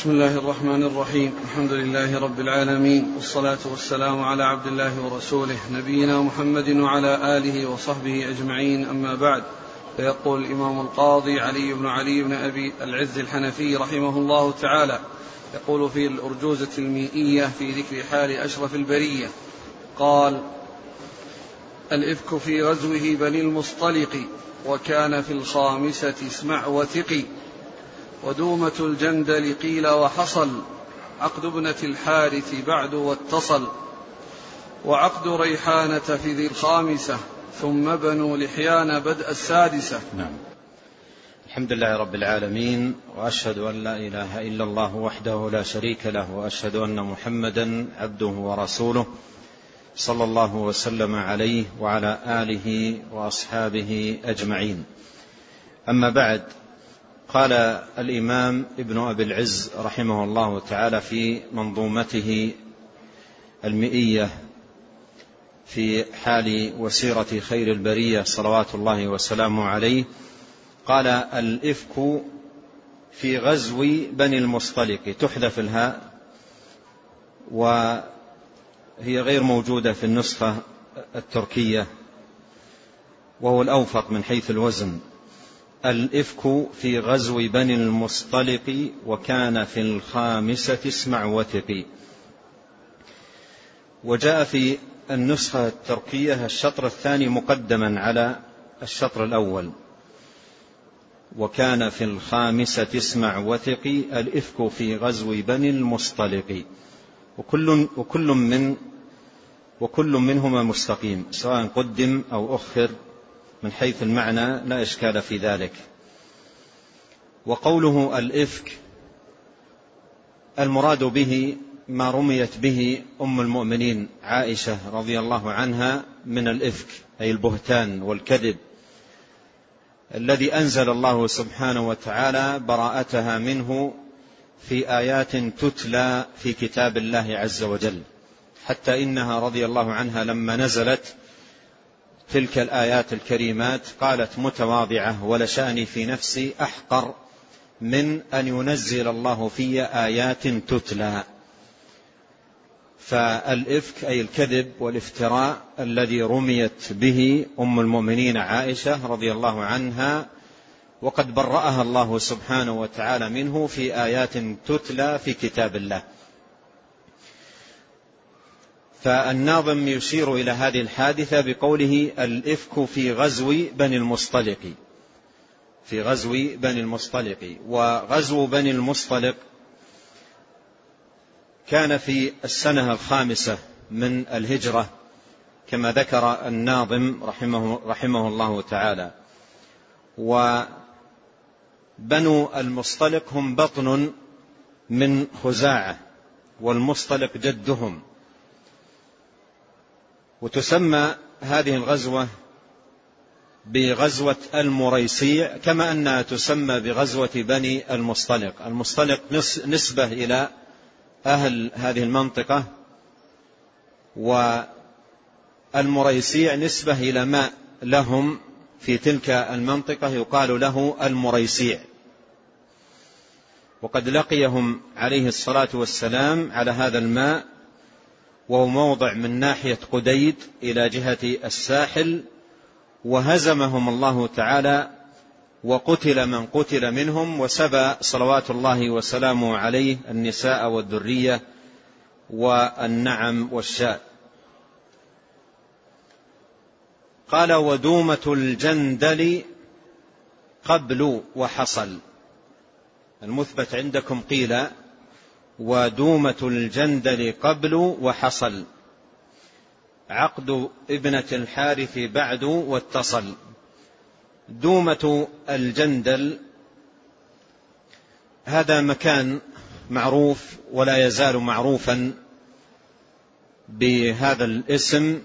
بسم الله الرحمن الرحيم الحمد لله رب العالمين والصلاة والسلام على عبد الله ورسوله نبينا محمد وعلى آله وصحبه أجمعين أما بعد فيقول الإمام القاضي علي بن علي بن أبي العز الحنفي رحمه الله تعالى يقول في الأرجوزة المئية في ذكر حال أشرف البرية قال الإفك في غزوه بني المصطلق وكان في الخامسة اسمع وثقي ودومة الجندل قيل وحصل عقد ابنة الحارث بعد واتصل وعقد ريحانة في ذي الخامسة ثم بنو لحيان بدء السادسة. نعم. الحمد لله رب العالمين وأشهد أن لا إله إلا الله وحده لا شريك له وأشهد أن محمدا عبده ورسوله صلى الله وسلم عليه وعلى آله وأصحابه أجمعين. أما بعد قال الإمام ابن أبي العز رحمه الله تعالى في منظومته المئية في حال وسيرة خير البرية صلوات الله وسلامه عليه قال الإفك في غزو بني المصطلق تحذف الهاء وهي غير موجودة في النسخة التركية وهو الأوفق من حيث الوزن. الإفك في غزو بني المصطلق وكان في الخامسة اسمع وثقي. وجاء في النسخة التركية الشطر الثاني مقدما على الشطر الأول. وكان في الخامسة اسمع وثقي الإفك في غزو بني المصطلق. وكل, وكل من وكل منهما مستقيم سواء قدم أو أخر من حيث المعنى لا إشكال في ذلك. وقوله الإفك المراد به ما رميت به أم المؤمنين عائشة رضي الله عنها من الإفك أي البهتان والكذب الذي أنزل الله سبحانه وتعالى براءتها منه في آيات تتلى في كتاب الله عز وجل. حتى إنها رضي الله عنها لما نزلت تلك الآيات الكريمات قالت متواضعة ولشأني في نفسي أحقر من أن ينزل الله في آيات تتلى. فالإفك أي الكذب والافتراء الذي رميت به أم المؤمنين عائشة رضي الله عنها وقد برأها الله سبحانه وتعالى منه في آيات تتلى في كتاب الله. فالناظم يشير إلى هذه الحادثة بقوله الإفك في غزو بني المصطلق. في غزو بني المصطلق. وغزو بني المصطلق كان في السنة الخامسة من الهجرة كما ذكر الناظم رحمه, رحمه الله تعالى. وبنو المصطلق هم بطن من خزاعة والمصطلق جدهم. وتسمى هذه الغزوة بغزوة المريسيع كما أنها تسمى بغزوة بني المصطلق. المصطلق نسبة إلى أهل هذه المنطقة والمريسيع نسبة إلى ماء لهم في تلك المنطقة يقال له المريسيع. وقد لقيهم عليه الصلاة والسلام على هذا الماء وهو موضع من ناحية قديد إلى جهة الساحل وهزمهم الله تعالى وقتل من قتل منهم وسبى صلوات الله وسلامه عليه النساء والذرية والنعم والشاء. قال ودومة الجندل قبل وحصل. المثبت عندكم قيل ودومة الجندل قبل وحصل. عقد ابنة الحارث بعد واتصل. دومة الجندل هذا مكان معروف ولا يزال معروفا بهذا الاسم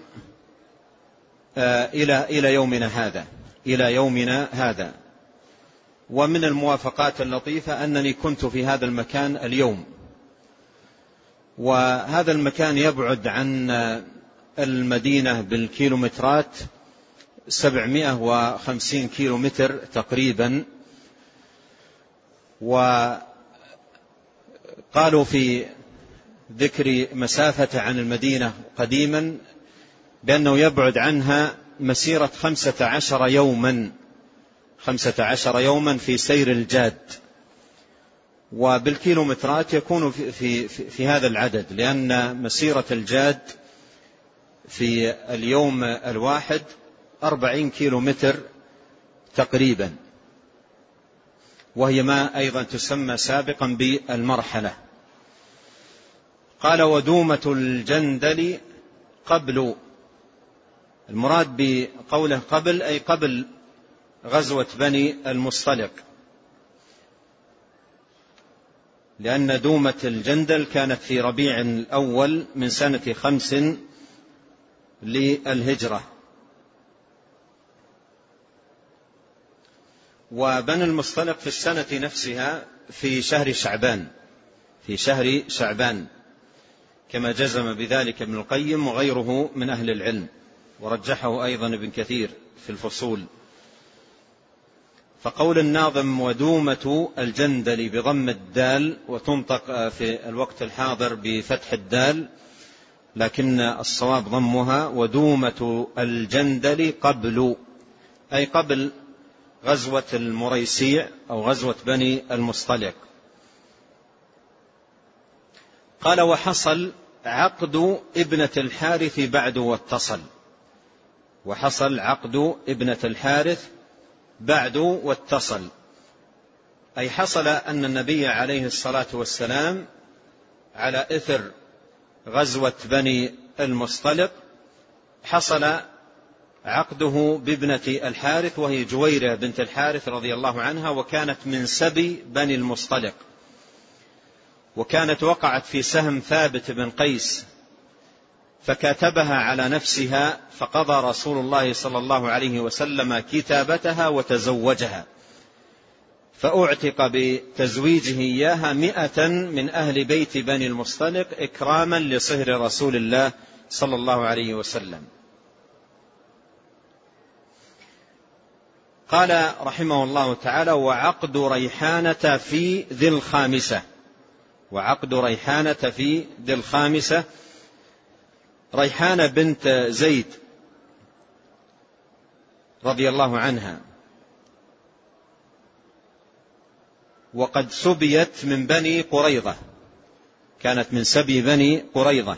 آه، إلى إلى يومنا هذا إلى يومنا هذا. ومن الموافقات اللطيفة أنني كنت في هذا المكان اليوم. وهذا المكان يبعد عن المدينة بالكيلومترات سبعمائة وخمسين كيلو متر تقريبا. قالوا في ذكر مسافة عن المدينة قديما بأنه يبعد عنها مسيرة خمسة عشر يوما خمسة عشر يوما في سير الجاد. وبالكيلومترات يكون في, في, في, هذا العدد لأن مسيرة الجاد في اليوم الواحد أربعين كيلو متر تقريبا. وهي ما أيضا تسمى سابقا بالمرحلة. قال ودومة الجندل قبل. المراد بقوله قبل أي قبل غزوة بني المصطلق. لأن دومة الجندل كانت في ربيع الأول من سنة خمس للهجرة. وبني المصطلق في السنة نفسها في شهر شعبان في شهر شعبان كما جزم بذلك ابن القيم وغيره من أهل العلم ورجحه أيضا ابن كثير في الفصول. فقول الناظم ودومة الجندل بضم الدال وتنطق في الوقت الحاضر بفتح الدال لكن الصواب ضمها ودومة الجندل قبل أي قبل غزوة المريسيع أو غزوة بني المصطلق. قال وحصل عقد ابنة الحارث بعد واتصل. وحصل عقد ابنة الحارث بعد واتصل. أي حصل أن النبي عليه الصلاة والسلام على إثر غزوة بني المصطلق حصل عقده بابنة الحارث وهي جويرة بنت الحارث رضي الله عنها وكانت من سبي بني المصطلق. وكانت وقعت في سهم ثابت بن قيس فكاتبها على نفسها فقضى رسول الله صلى الله عليه وسلم كتابتها وتزوجها. فأعتق بتزويجه إياها مئة من أهل بيت بني المصطلق إكراما لصهر رسول الله صلى الله عليه وسلم. قال رحمه الله تعالى وعقد ريحانة في ذي الخامسة. وعقد ريحانة في ذي الخامسة ريحانة بنت زيد رضي الله عنها. وقد سبيت من بني قريظة. كانت من سبي بني قريظة.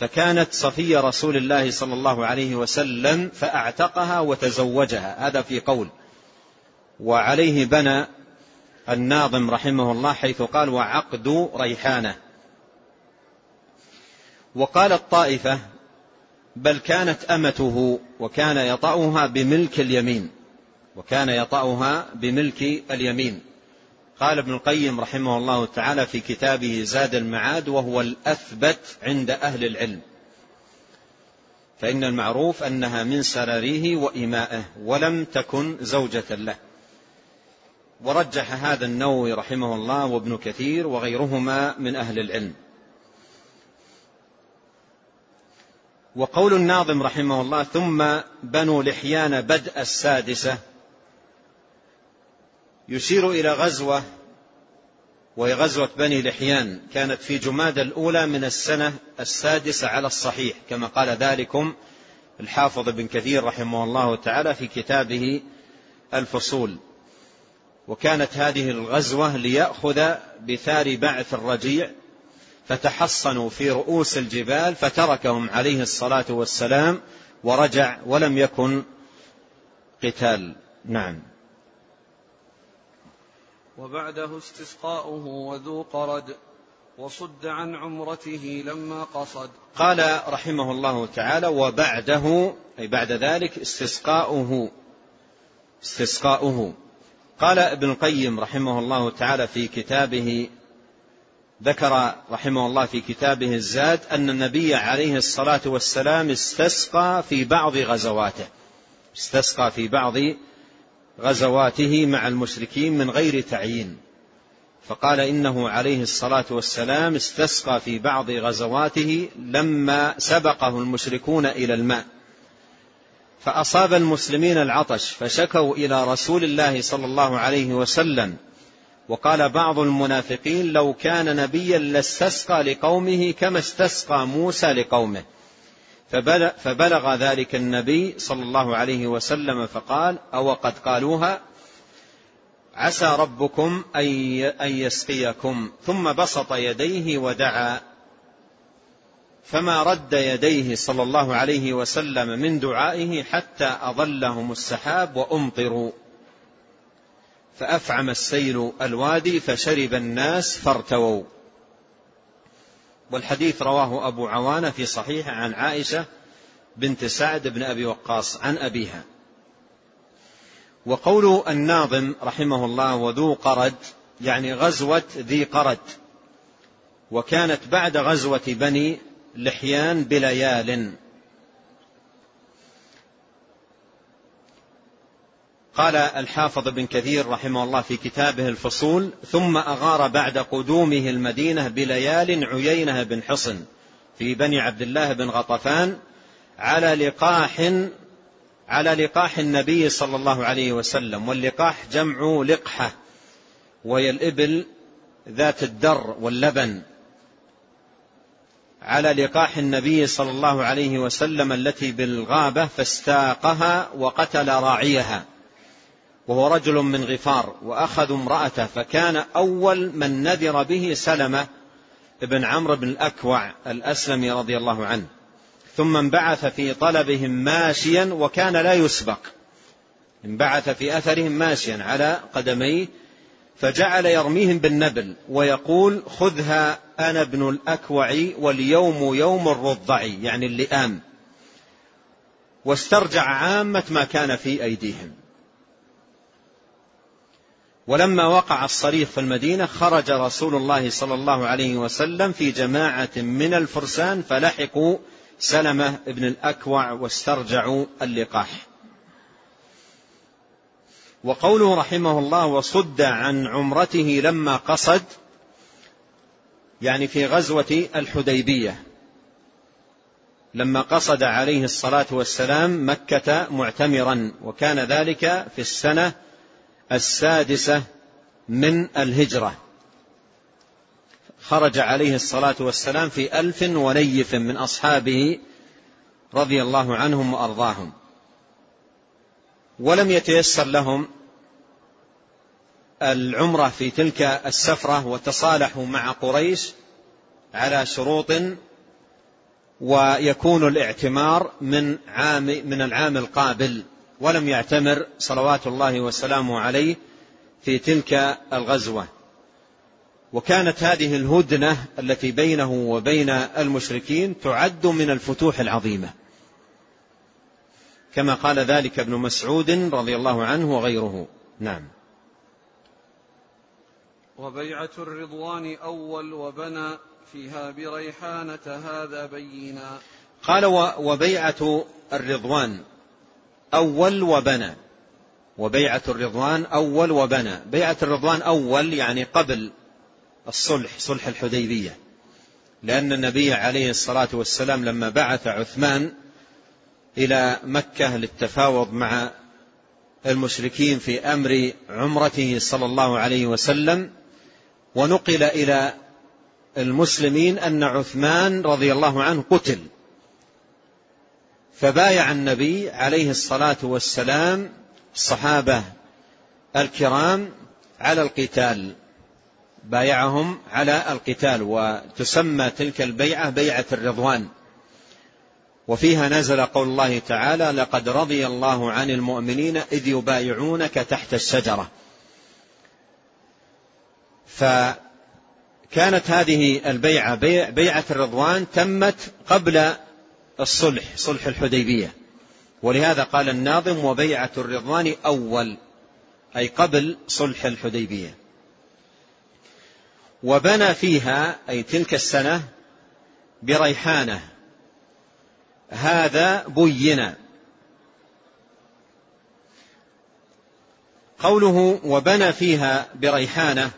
فكانت صفية رسول الله صلى الله عليه وسلم فأعتقها وتزوجها. هذا في قول. وعليه بنى الناظم رحمه الله حيث قال وعقد ريحانة. وقال الطائفة بل كانت أمته وكان يطأها بملك اليمين وكان يطأها بملك اليمين. قال ابن القيم رحمه الله تعالى في كتابه زاد المعاد وهو الأثبت عند أهل العلم. فإن المعروف أنها من سراريه وإمائه ولم تكن زوجة له. ورجح هذا النووي رحمه الله وابن كثير وغيرهما من أهل العلم. وقول الناظم رحمه الله ثم بنو لحيان بدء السادسة. يشير إلى غزوة وهي غزوة بني لحيان. كانت في جماد الأولى من السنة السادسة على الصحيح كما قال ذلكم الحافظ بن كثير رحمه الله تعالى في كتابه الفصول. وكانت هذه الغزوة ليأخذ بثار بعث الرجيع فتحصنوا في رؤوس الجبال فتركهم عليه الصلاة والسلام ورجع ولم يكن قتال. نعم. وبعده استسقاؤه وذو قرد وصد عن عمرته لما قصد. قال رحمه الله تعالى وبعده أي بعد ذلك استسقاؤه استسقاؤه. قال ابن القيم رحمه الله تعالى في كتابه ذكر رحمه الله في كتابه الزاد أن النبي عليه الصلاة والسلام استسقى في بعض غزواته. استسقى في بعض غزواته مع المشركين من غير تعيين. فقال إنه عليه الصلاة والسلام استسقى في بعض غزواته لما سبقه المشركون إلى الماء. فأصاب المسلمين العطش فشكوا إلى رسول الله صلى الله عليه وسلم وقال بعض المنافقين لو كان نبيا لاستسقى لقومه كما استسقى موسى لقومه. فبلغ ذلك النبي صلى الله عليه وسلم فقال أو قد قالوها عسى ربكم أن يسقيكم. ثم بسط يديه ودعا. فما رد يديه صلى الله عليه وسلم من دعائه حتى أظلهم السحاب وأمطروا. فأفعم السيل الوادي فشرب الناس فارتووا. والحديث رواه أبو عوانة في صحيح عن عائشة بنت سعد بن أبي وقاص عن أبيها. وقول الناظم رحمه الله وذو قرد يعني غزوة ذي قرد وكانت بعد غزوة بني لحيان بليال. قال الحافظ بن كثير رحمه الله في كتابه الفصول ثم أغار بعد قدومه المدينة بليال عيينة بن حصن في بني عبد الله بن غطفان على لقاح على لقاح النبي صلى الله عليه وسلم واللقاح جمع لقحة وهي الإبل ذات الدر واللبن. على لقاح النبي صلى الله عليه وسلم التي بالغابة فاستاقها وقتل راعيها. وهو رجل من غفار وأخذوا امرأته فكان أول من نذر به سلمة بن عمرو بن الأكوع الأسلمي رضي الله عنه. ثم انبعث في طلبهم ماشيا وكان لا يسبق. انبعث في أثرهم ماشيا على قدميه فجعل يرميهم بالنبل ويقول خذها أنا ابن الأكوع واليوم يوم الرضع يعني اللئام. واسترجع عامة ما كان في أيديهم. ولما وقع الصريخ في المدينة خرج رسول الله صلى الله عليه وسلم في جماعة من الفرسان فلحقوا سلمة بن الأكوع واسترجعوا اللقاح. وقوله رحمه الله وصد عن عمرته لما قصد يعني في غزوة الحديبية. لما قصد عليه الصلاة والسلام مكة معتمرا وكان ذلك في السنة السادسة من الهجرة. خرج عليه الصلاة والسلام في ألف ونيف من أصحابه رضي الله عنهم وأرضاهم. ولم يتيسر لهم العمرة في تلك السفرة وتصالحوا مع قريش على شروط ويكون الاعتمار من عام من العام القابل. ولم يعتمر صلوات الله وسلامه عليه في تلك الغزوة. وكانت هذه الهدنة التي بينه وبين المشركين تعد من الفتوح العظيمة. كما قال ذلك ابن مسعود رضي الله عنه وغيره. نعم. وبيعة الرضوان أول وبنى فيها بريحانة هذا بينا. قال وبيعة الرضوان. أول وبنى. وبيعة الرضوان أول وبنى. بيعة الرضوان أول يعني قبل الصلح صلح الحديبية. لأن النبي عليه الصلاة والسلام لما بعث عثمان إلى مكة للتفاوض مع المشركين في أمر عمرته صلى الله عليه وسلم ونقل إلى المسلمين أن عثمان رضي الله عنه قتل. فبايع النبي عليه الصلاة والسلام الصحابة الكرام على القتال. بايعهم على القتال وتسمى تلك البيعة بيعة الرضوان. وفيها نزل قول الله تعالى لقد رضي الله عن المؤمنين إذ يبايعونك تحت الشجرة. فكانت هذه البيعة بيع بيعة الرضوان تمت قبل الصلح صلح الحديبية. ولهذا قال الناظم وبيعة الرضوان أول أي قبل صلح الحديبية. وبنى فيها أي تلك السنة بريحانة. هذا بين. قوله وبنى فيها بريحانة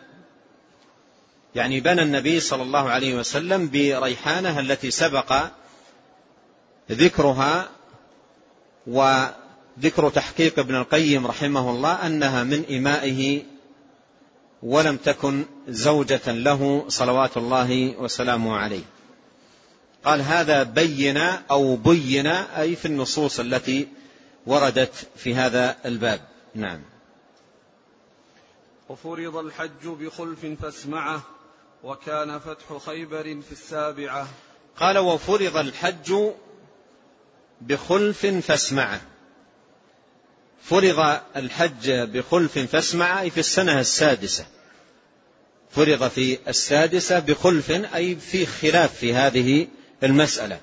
يعني بنى النبي صلى الله عليه وسلم بريحانة التي سبق ذكرها وذكر تحقيق ابن القيم رحمه الله أنها من إمائه ولم تكن زوجة له صلوات الله وسلامه عليه. قال هذا بين أو بين أي في النصوص التي وردت في هذا الباب. نعم. وفرض الحج بخلف فاسمعه وكان فتح خيبر في السابعة. قال وفرض الحج بخلف فاسمعه فرض الحج بخلف فاسمع أي في السنة السادسة. فرض في السادسة بخلف أي في خلاف في هذه المسألة.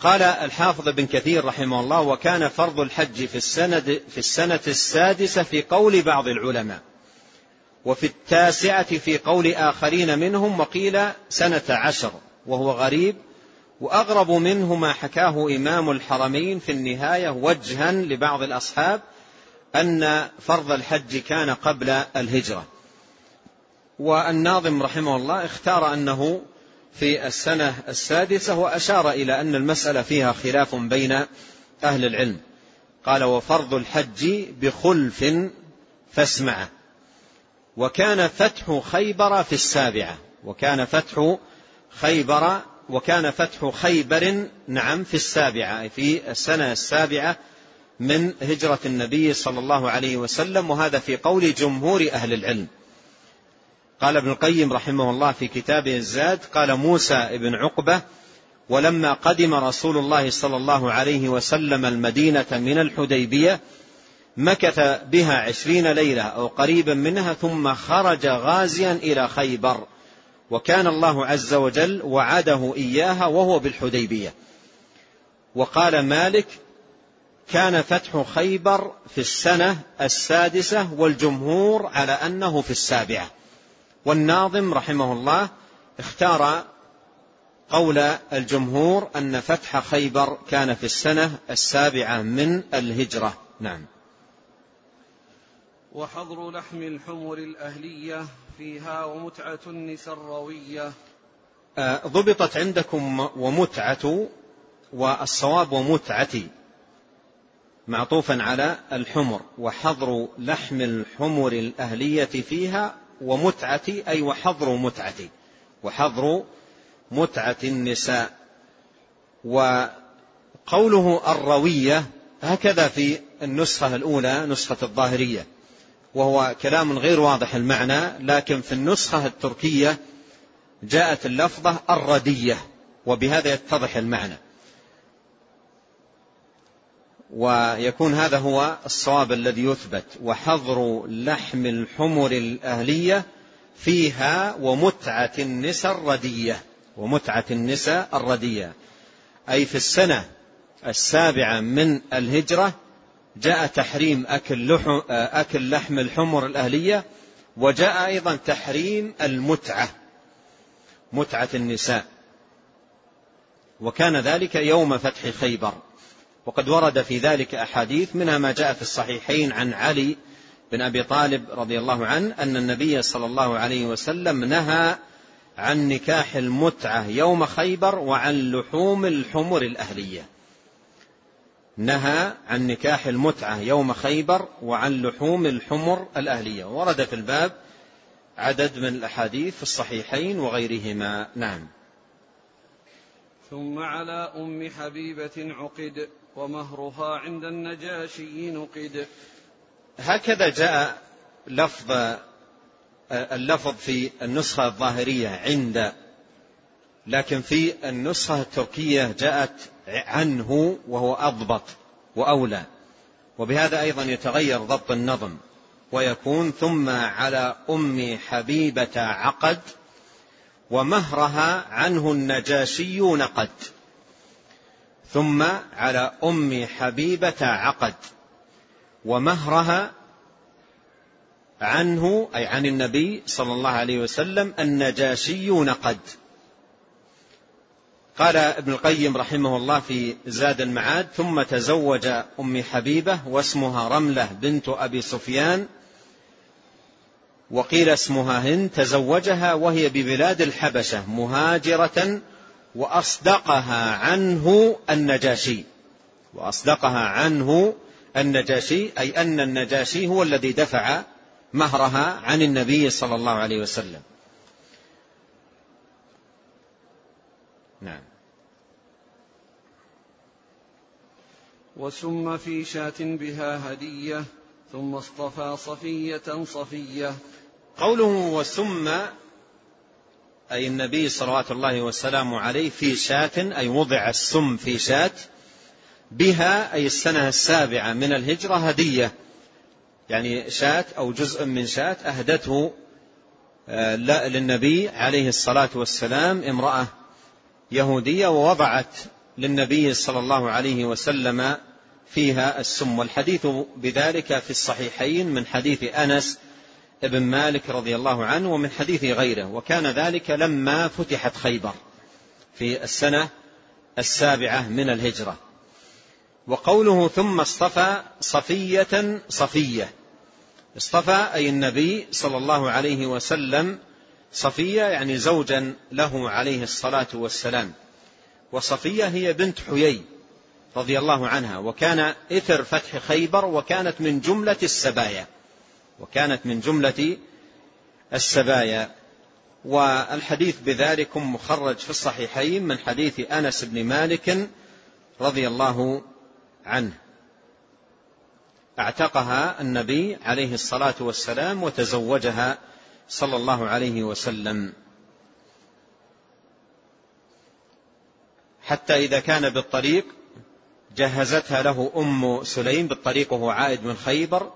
قال الحافظ بن كثير رحمه الله وكان فرض الحج في السنة, في السنة السادسة في قول بعض العلماء وفي التاسعة في قول آخرين منهم وقيل سنة عشر وهو غريب وأغرب منه ما حكاه إمام الحرمين في النهاية وجها لبعض الأصحاب أن فرض الحج كان قبل الهجرة. والناظم رحمه الله اختار أنه في السنة السادسة وأشار إلى أن المسألة فيها خلاف بين أهل العلم. قال وفرض الحج بخلف فاسمعه وكان فتح خيبر في السابعة. وكان فتح خيبر وكان فتح خيبر نعم في السابعة في السنة السابعة من هجرة النبي صلى الله عليه وسلم وهذا في قول جمهور أهل العلم. قال ابن القيم رحمه الله في كتابه الزاد قال موسى بن عقبة ولما قدم رسول الله صلى الله عليه وسلم المدينة من الحديبية مكث بها عشرين ليلة أو قريبا منها ثم خرج غازيا إلى خيبر. وكان الله عز وجل وعده إياها وهو بالحديبية. وقال مالك كان فتح خيبر في السنة السادسة والجمهور على أنه في السابعة. والناظم رحمه الله اختار قول الجمهور أن فتح خيبر كان في السنة السابعة من الهجرة. نعم. وحظر لحم الحمر الأهلية فيها ومتعة النساء الروية آه، ضبطت عندكم ومتعة والصواب ومتعتي معطوفا على الحمر وحظر لحم الحمر الأهلية فيها ومتعتي أي وحظر متعتي وحظر متعة النساء. وقوله الروية هكذا في النسخة الأولى نسخة الظاهرية. وهو كلام غير واضح المعنى لكن في النسخة التركية جاءت اللفظة الردية وبهذا يتضح المعنى. ويكون هذا هو الصواب الذي يثبت وحظر لحم الحمر الأهلية فيها ومتعة النساء الردية ومتعة النساء الردية. أي في السنة السابعة من الهجرة جاء تحريم أكل, لحم أكل لحم الحمر الأهلية وجاء أيضا تحريم المتعة متعة النساء. وكان ذلك يوم فتح خيبر. وقد ورد في ذلك أحاديث منها ما جاء في الصحيحين عن علي بن أبي طالب رضي الله عنه أن النبي صلى الله عليه وسلم نهى عن نكاح المتعة يوم خيبر وعن لحوم الحمر الأهلية. نهى عن نكاح المتعة يوم خيبر وعن لحوم الحمر الأهلية. ورد في الباب عدد من الأحاديث في الصحيحين وغيرهما. نعم. ثم على أم حبيبة عقد ومهرها عند النجاشي نقد هكذا جاء لفظ اللفظ في النسخة الظاهرية عند لكن في النسخة التركية جاءت عنه وهو أضبط وأولى. وبهذا أيضا يتغير ضبط النظم ويكون ثم على أم حبيبة عقد ومهرها عنه النجاشي نقد ثم على أم حبيبة عقد ومهرها عنه أي عن النبي صلى الله عليه وسلم النجاشي نقد قال ابن القيم رحمه الله في زاد المعاد ثم تزوج ام حبيبة واسمها رملة بنت أبي سفيان وقيل اسمها هند تزوجها وهي ببلاد الحبشة مهاجرة وأصدقها عنه النجاشي. وأصدقها عنه النجاشي أي أن النجاشي هو الذي دفع مهرها عن النبي صلى الله عليه وسلم. نعم. وسم في شاة بها هدية ثم اصطفى صفية صفية. قوله وسم أي النبي صلوات الله وسلامه عليه في شاة أي وضع السم في شاة بها أي السنة السابعة من الهجرة هدية. يعني شاة أو جزء من شاة أهدته آه، للنبي عليه الصلاة والسلام امرأة يهودية ووضعت للنبي صلى الله عليه وسلم فيها السم. والحديث بذلك في الصحيحين من حديث أنس بن مالك رضي الله عنه ومن حديث غيره. وكان ذلك لما فتحت خيبر في السنة السابعة من الهجرة. وقوله ثم اصطفى صفية صفية. اصطفى أي النبي صلى الله عليه وسلم صفية يعني زوجا له عليه الصلاة والسلام. وصفية هي بنت حيي رضي الله عنها وكان إثر فتح خيبر وكانت من جملة السبايا وكانت من جملة السبايا. والحديث بذلك مخرج في الصحيحين من حديث أنس بن مالك رضي الله عنه. اعتقها النبي عليه الصلاة والسلام وتزوجها صلى الله عليه وسلم. حتى إذا كان بالطريق جهزتها له أم سليم بالطريق وهو عائد من خيبر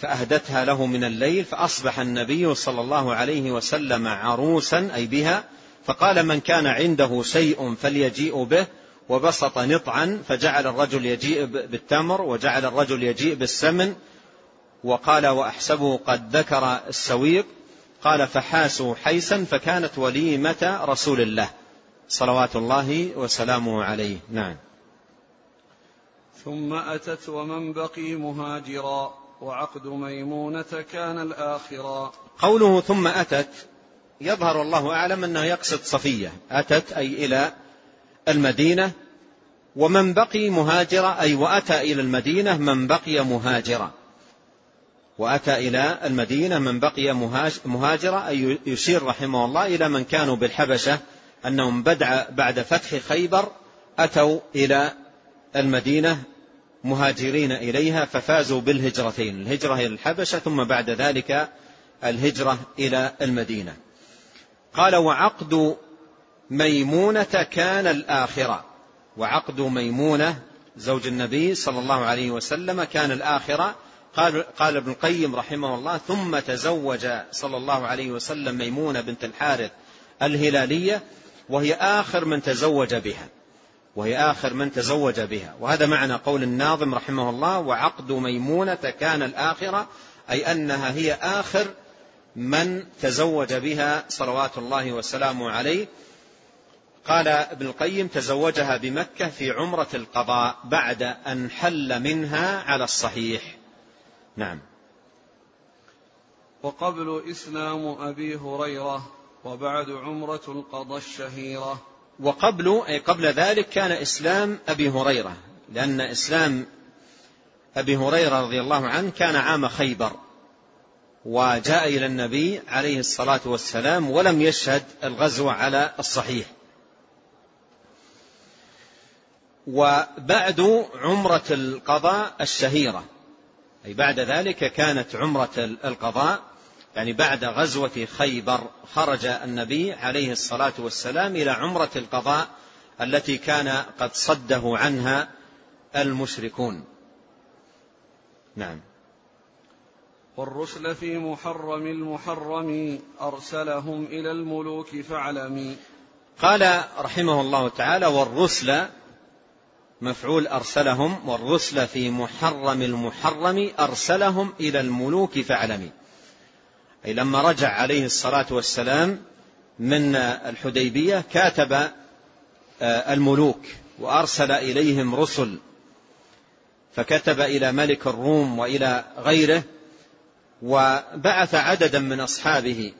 فأهدتها له من الليل فأصبح النبي صلى الله عليه وسلم عروسا أي بها فقال من كان عنده شيء فليجيء به وبسط نطعا فجعل الرجل يجيء بالتمر وجعل الرجل يجيء بالسمن وقال وأحسبه قد ذكر السويق قال فحاسوا حيسا فكانت وليمة رسول الله. صلوات الله وسلامه عليه. نعم. ثم أتت ومن بقي مهاجرا وعقد ميمونة كان الآخرا. قوله ثم أتت يظهر الله أعلم أنه يقصد صفية. أتت أي إلى المدينة ومن بقي مهاجرا أي وأتى إلى المدينة من بقي مهاجرا. وأتى إلى المدينة من بقي مهاجرا أي يشير رحمه الله إلى من كانوا بالحبشة أنهم بعد فتح خيبر أتوا إلى المدينة مهاجرين إليها ففازوا بالهجرتين الهجرة إلى الحبشة ثم بعد ذلك الهجرة إلى المدينة. قال وعقد ميمونة كان الآخرة. وعقد ميمونة زوج النبي صلى الله عليه وسلم كان الآخرة. قال, قال ابن القيم رحمه الله ثم تزوج صلى الله عليه وسلم ميمونة بنت الحارث الهلالية وهي آخر من تزوج بها. وهي آخر من تزوج بها. وهذا معنى قول الناظم رحمه الله وعقد ميمونة كان الآخرة أي أنها هي آخر من تزوج بها صلوات الله وسلامه عليه. قال ابن القيم تزوجها بمكة في عمرة القضاء بعد أن حل منها على الصحيح. نعم. وقبل إسلام أبي هريرة وبعد عمرة القضاء الشهيرة. وقبل أي قبل ذلك كان إسلام أبي هريرة لأن إسلام أبي هريرة رضي الله عنه كان عام خيبر وجاء إلى النبي عليه الصلاة والسلام ولم يشهد الغزو على الصحيح. وبعد عمرة القضاء الشهيرة أي بعد ذلك كانت عمرة القضاء يعني بعد غزوة خيبر خرج النبي عليه الصلاة والسلام إلى عمرة القضاء التي كان قد صده عنها المشركون. نعم. والرسل في محرم المحرم أرسلهم إلى الملوك فاعلمي قال رحمه الله تعالى والرسل مفعول أرسلهم والرسل في محرم المحرم أرسلهم إلى الملوك فاعلمي أي لما رجع عليه الصلاة والسلام من الحديبية كاتب آه، الملوك وأرسل إليهم رسل فكتب إلى ملك الروم وإلى غيره وبعث عددا من أصحابه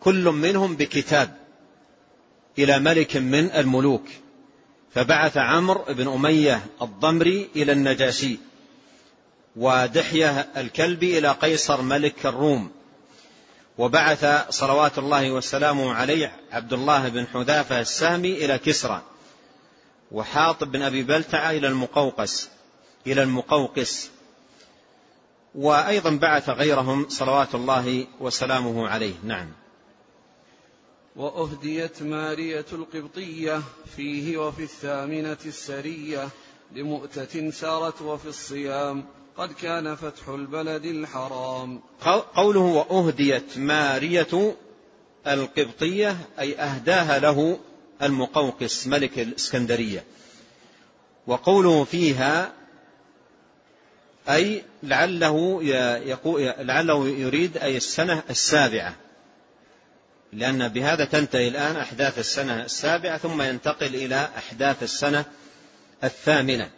كل منهم بكتاب إلى ملك من الملوك فبعث عمرو بن أمية الضمري إلى النجاشي ودحية الكلبي إلى قيصر ملك الروم. وبعث صلوات الله وسلامه عليه عبد الله بن حذافة السهمي إلى كسرى وحاطب بن أبي بلتعة إلى المقوقس إلى المقوقس. وأيضا بعث غيرهم صلوات الله وسلامه عليه. نعم. وأهديت مارية القبطية فيه وفي الثامنة السرية لمؤتة سارت وفي الصيام. قد كان فتح البلد الحرام. قوله وأهديت مارية القبطية أي أهداها له المقوقس ملك الإسكندرية. وقوله فيها أي لعله لعله يريد أي السنة السابعة. لأن بهذا تنتهي الآن أحداث السنة السابعة ثم ينتقل إلى أحداث السنة الثامنة.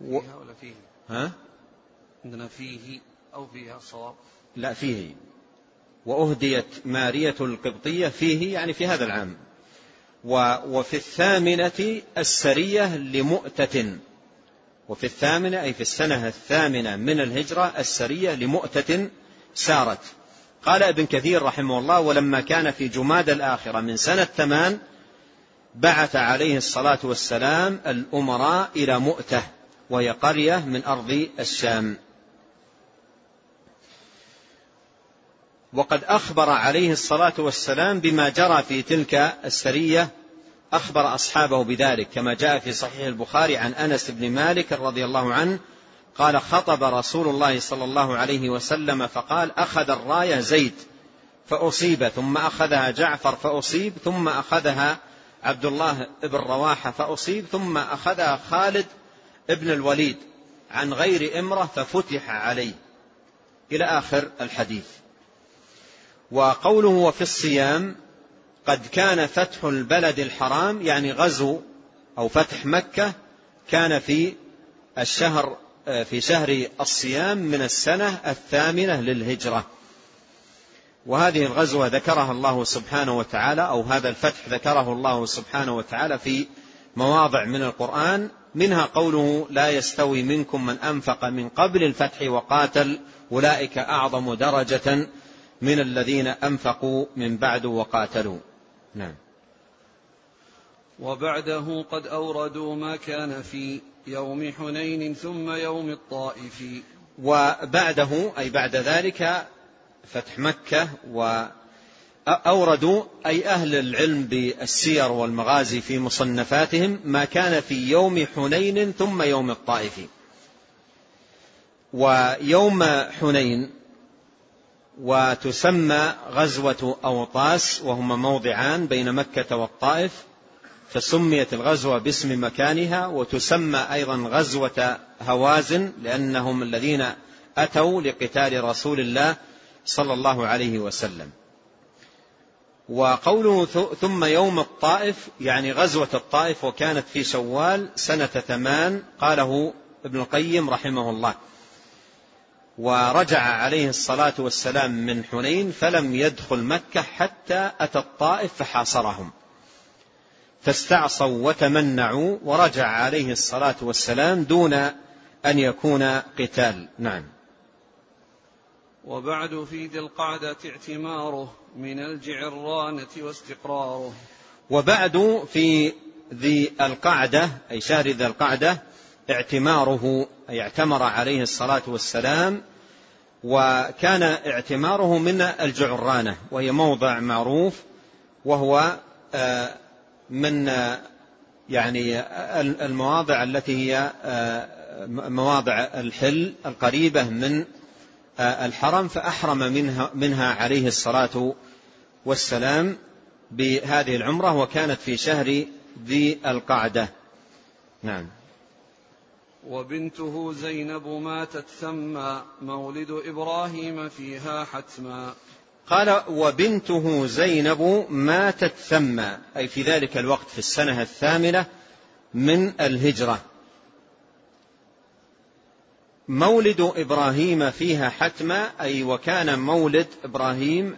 و... فيها ولا فيه؟ ها؟ عندنا فيه أو فيها صواب. لا فيه. وأهديت مارية القبطية فيه يعني في هذا العام. وفي الثامنة السرية لمؤتة. وفي الثامنة أي في السنة الثامنة من الهجرة السرية لمؤتة سارت. قال ابن كثير رحمه الله ولما كان في جماد الآخرة من سنة ثمان بعث عليه الصلاة والسلام الأمراء إلى مؤتة. وهي قرية من أرض الشام. وقد أخبر عليه الصلاة والسلام بما جرى في تلك السرية أخبر أصحابه بذلك كما جاء في صحيح البخاري عن أنس بن مالك رضي الله عنه قال خطب رسول الله صلى الله عليه وسلم فقال أخذ الراية زيد فأصيب ثم أخذها جعفر فأصيب ثم أخذها عبد الله بن رواحة فأصيب ثم أخذها خالد ابن الوليد عن غير امرة ففتح عليه. إلى آخر الحديث. وقوله وفي الصيام قد كان فتح البلد الحرام يعني غزو أو فتح مكة كان في الشهر في شهر الصيام من السنة الثامنة للهجرة. وهذه الغزوة ذكرها الله سبحانه وتعالى أو هذا الفتح ذكره الله سبحانه وتعالى في مواضع من القرآن منها قوله لا يستوي منكم من أنفق من قبل الفتح وقاتل أولئك أعظم درجة من الذين أنفقوا من بعد وقاتلوا. نعم. وبعده قد أوردوا ما كان في يوم حنين ثم يوم الطائف. وبعده أي بعد ذلك فتح مكة وأوردوا أي أهل العلم بالسير والمغازي في مصنفاتهم ما كان في يوم حنين ثم يوم الطائف. ويوم حنين وتسمى غزوة أوطاس وهما موضعان بين مكة والطائف فسميت الغزوة باسم مكانها وتسمى أيضا غزوة هوازن لأنهم الذين أتوا لقتال رسول الله صلى الله عليه وسلم. وقوله ثم يوم الطائف يعني غزوة الطائف وكانت في شوال سنة ثمان قاله ابن القيم رحمه الله. ورجع عليه الصلاة والسلام من حنين فلم يدخل مكة حتى أتى الطائف فحاصرهم. فاستعصوا وتمنعوا ورجع عليه الصلاة والسلام دون أن يكون قتال. نعم. وبعد في ذي القعدة اعتماره من الجعرانة واستقراره. وبعد في ذي القعدة أي شهر ذي القعدة اعتماره أي اعتمر عليه الصلاة والسلام وكان اعتماره من الجعرانة وهي موضع معروف وهو آه، من يعني المواضع التي هي آه، مواضع الحل القريبة من آه، الحرم فأحرم منها, منها عليه الصلاة والسلام بهذه العمرة وكانت في شهر ذي القعدة. نعم. وبنته زينب ماتت ثم مولد إبراهيم فيها حتما. قال وبنته زينب ماتت ثم أي في ذلك الوقت في السنة الثامنة من الهجرة. مولد إبراهيم فيها حتما أي وكان مولد إبراهيم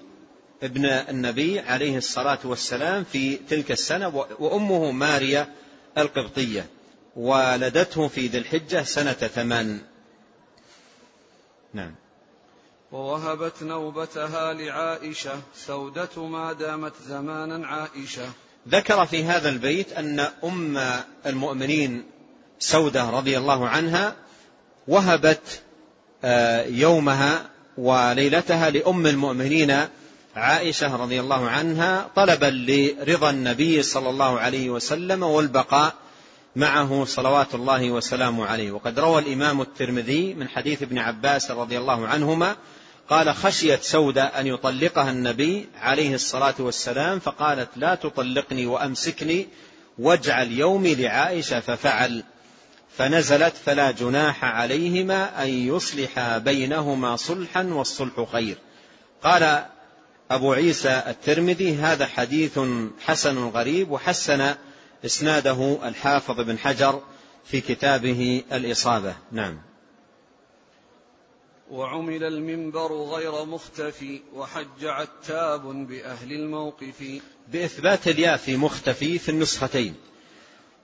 ابن النبي عليه الصلاة والسلام في تلك السنة وأمه ماريا القبطية ولدته في ذي الحجة سنة ثمان. نعم. ووهبت نوبتها لعائشة سودة ما دامت زمانا عائشة. ذكر في هذا البيت أن أم المؤمنين سودة رضي الله عنها وهبت آه، يومها وليلتها لأم المؤمنين عائشة رضي الله عنها طلبا لرضا النبي صلى الله عليه وسلم والبقاء معه صلوات الله وسلامه عليه. وقد روى الإمام الترمذي من حديث ابن عباس رضي الله عنهما قال خشيت سودة أن يطلقها النبي عليه الصلاة والسلام فقالت لا تطلقني وأمسكني واجعل يومي لعائشة ففعل. فنزلت فلا جناح عليهما أن يصلحا بينهما صلحا والصلح خير. قال أبو عيسى الترمذي هذا حديث حسن غريب وحسن إسناده الحافظ بن حجر في كتابه الإصابة. نعم. وعمل المنبر غير مختفي وحج عتاب بأهل الموقف. بإثبات الياء في مختفي في النسختين.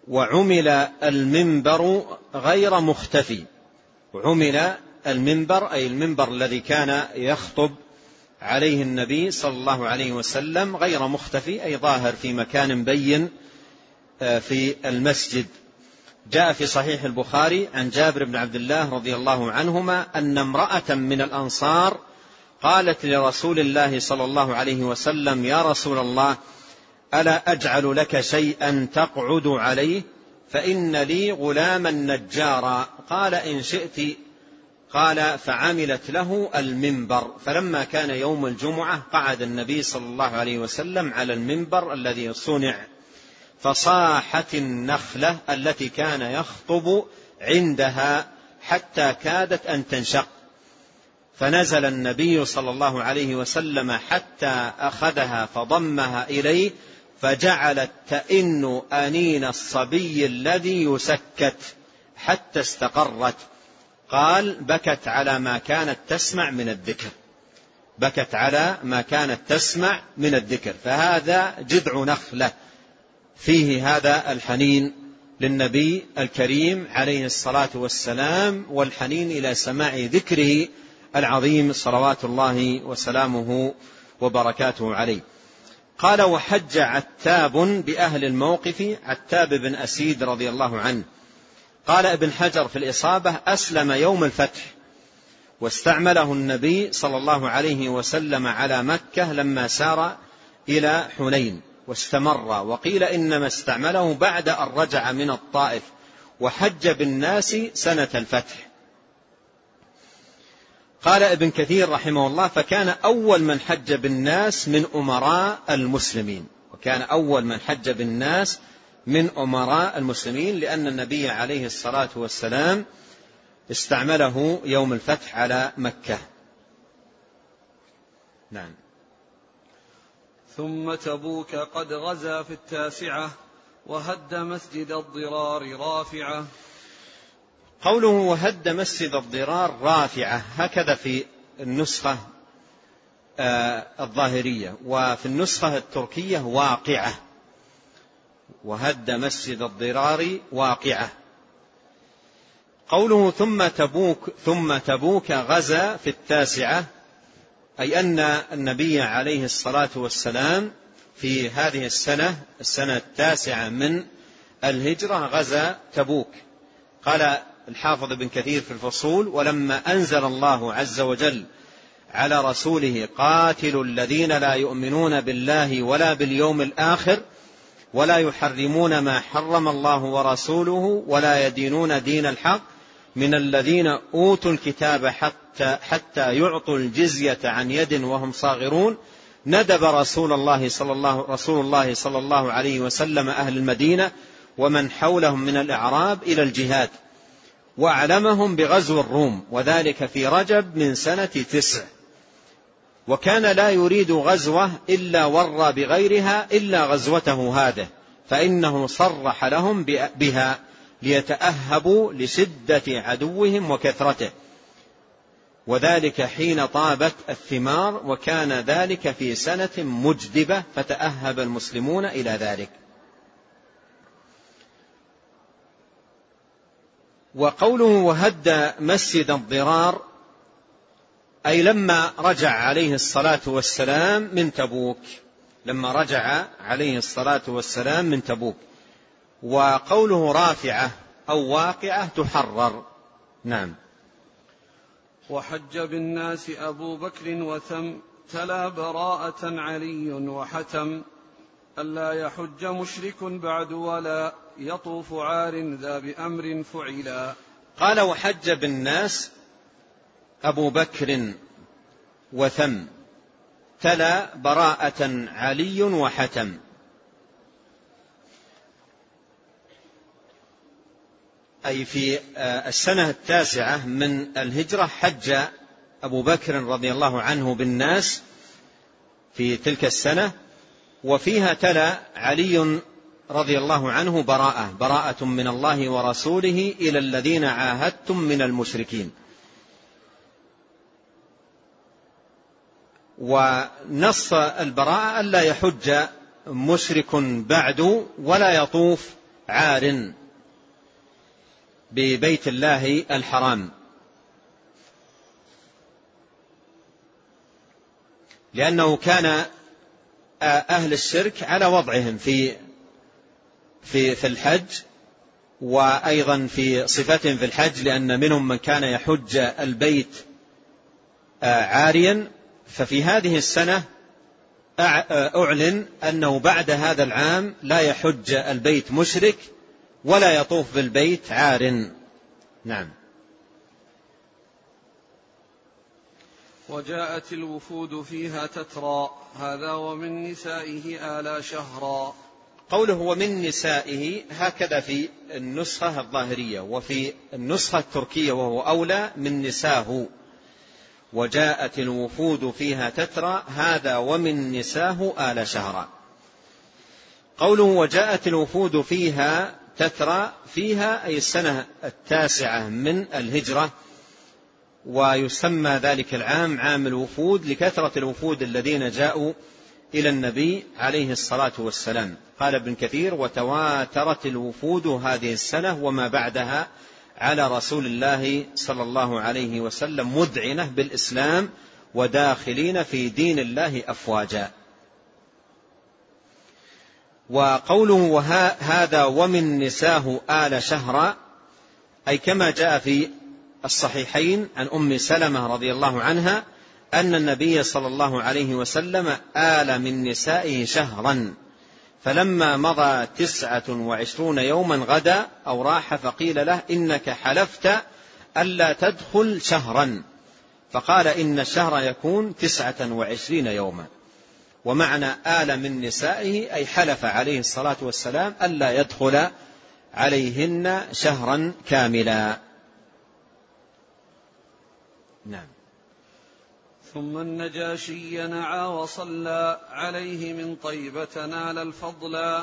وعمل المنبر غير مختفي. عمل المنبر أي المنبر الذي كان يخطب عليه النبي صلى الله عليه وسلم غير مختفي أي ظاهر في مكان بين آه، في المسجد. جاء في صحيح البخاري عن جابر بن عبد الله رضي الله عنهما أن امرأة من الأنصار قالت لرسول الله صلى الله عليه وسلم يا رسول الله ألا أجعل لك شيئا تقعد عليه؟ فإن لي غلاما نجارا. قال إن شئت قال فعملت له المنبر. فلما كان يوم الجمعة قعد النبي صلى الله عليه وسلم على المنبر الذي صنع. فصاحت النخلة التي كان يخطب عندها حتى كادت أن تنشق. فنزل النبي صلى الله عليه وسلم حتى أخذها فضمها إليه فجعلت تئن أنين الصبي الذي يسكت حتى استقرت. قال بكت على ما كانت تسمع من الذكر. بكت على ما كانت تسمع من الذكر. فهذا جذع نخلة. فيه هذا الحنين للنبي الكريم عليه الصلاة والسلام والحنين إلى سماع ذكره العظيم صلوات الله وسلامه وبركاته عليه. قال وحج عتاب بأهل الموقف عتاب بن أسيد رضي الله عنه. قال ابن حجر في الإصابة أسلم يوم الفتح واستعمله النبي صلى الله عليه وسلم على مكة لما سار إلى حنين واستمر وقيل إنما استعمله بعد أن رجع من الطائف وحج بالناس سنة الفتح. قال ابن كثير رحمه الله فكان أول من حج بالناس من أمراء المسلمين وكان أول من حج بالناس من أمراء المسلمين لأن النبي عليه الصلاة والسلام استعمله يوم الفتح على مكة. نعم. ثم تبوك قد غزا في التاسعة وهد مسجد الضرار رافعة. قوله وهد مسجد الضرار رافعة هكذا في النسخة آه الظاهرية. وفي النسخة التركية واقعة. وهد مسجد الضرار واقعة. قوله ثم تبوك ثم تبوك غزا في التاسعة أي أن النبي عليه الصلاة والسلام في هذه السنة السنة التاسعة من الهجرة غزا تبوك. قال الحافظ بن كثير في الفصول ولما أنزل الله عز وجل على رسوله قاتلوا الذين لا يؤمنون بالله ولا باليوم الآخر ولا يحرمون ما حرم الله ورسوله ولا يدينون دين الحق من الذين أوتوا الكتاب حتى, حتى يعطوا الجزية عن يد وهم صاغرون. ندب رسول الله صلى الله رسول الله صلى الله عليه وسلم أهل المدينة ومن حولهم من الأعراب إلى الجهاد وأعلمهم بغزو الروم وذلك في رجب من سنة تسع. وكان لا يريد غزوة إلا ورى بغيرها إلا غزوته هذه فإنه صرح لهم بها ليتأهبوا لشدة عدوهم وكثرته. وذلك حين طابت الثمار وكان ذلك في سنة مجدبة فتأهب المسلمون إلى ذلك. وقوله وهد مسجد الضرار أي لما رجع عليه الصلاة والسلام من تبوك. لما رجع عليه الصلاة والسلام من تبوك. وقوله رافعة أو واقعة تحرر. نعم. وحج بالناس أبو بكر وثم تلا براءة علي وحتم ألا يحج مشرك بعد ولا يطوف عار ذا بأمر فعلا. قال وحج بالناس أبو بكر وثم تلا براءة علي وحتم. أي في آه، السنة التاسعة من الهجرة حج أبو بكر رضي الله عنه بالناس في تلك السنة وفيها تلا علي رضي الله عنه براءة براءة من الله ورسوله إلى الذين عاهدتم من المشركين. ونص البراءة ألا يحج مشرك بعد ولا يطوف عار ببيت الله الحرام. لأنه كان أهل الشرك على وضعهم في في في الحج وأيضا في صفتهم في الحج لأن منهم من كان يحج البيت عاريا ففي هذه السنة أعلن أنه بعد هذا العام لا يحج البيت مشرك ولا يطوف بالبيت عار. نعم. وجاءت الوفود فيها تترى هذا ومن نسائه آلا شهرا. قوله ومن نسائه هكذا في النسخة الظاهرية وفي النسخة التركية وهو أولى من نساه. وجاءت الوفود فيها تترى هذا ومن نساه آل شهرا قوله وجاءت الوفود فيها تترى فيها أي السنة التاسعة من الهجرة ويسمى ذلك العام عام الوفود لكثرة الوفود الذين جاءوا إلى النبي عليه الصلاة والسلام. قال ابن كثير وتواترت الوفود هذه السنة وما بعدها على رسول الله صلى الله عليه وسلم مذعنة بالإسلام وداخلين في دين الله أفواجا. وقوله وهذا ومن نساه آل شهر أي كما جاء في الصحيحين عن أم سلمة رضي الله عنها أن النبي صلى الله عليه وسلم آل من نسائه شهرا. فلما مضى تسعة وعشرون يوما غدا أو راح فقيل له إنك حلفت ألا تدخل شهرا. فقال إن الشهر يكون تسعة وعشرين يوما. ومعنى آل من نسائه أي حلف عليه الصلاة والسلام ألا يدخل عليهن شهرا كاملا. نعم. ثم النجاشي نعى وصلى عليه من طيبة نال الفضل.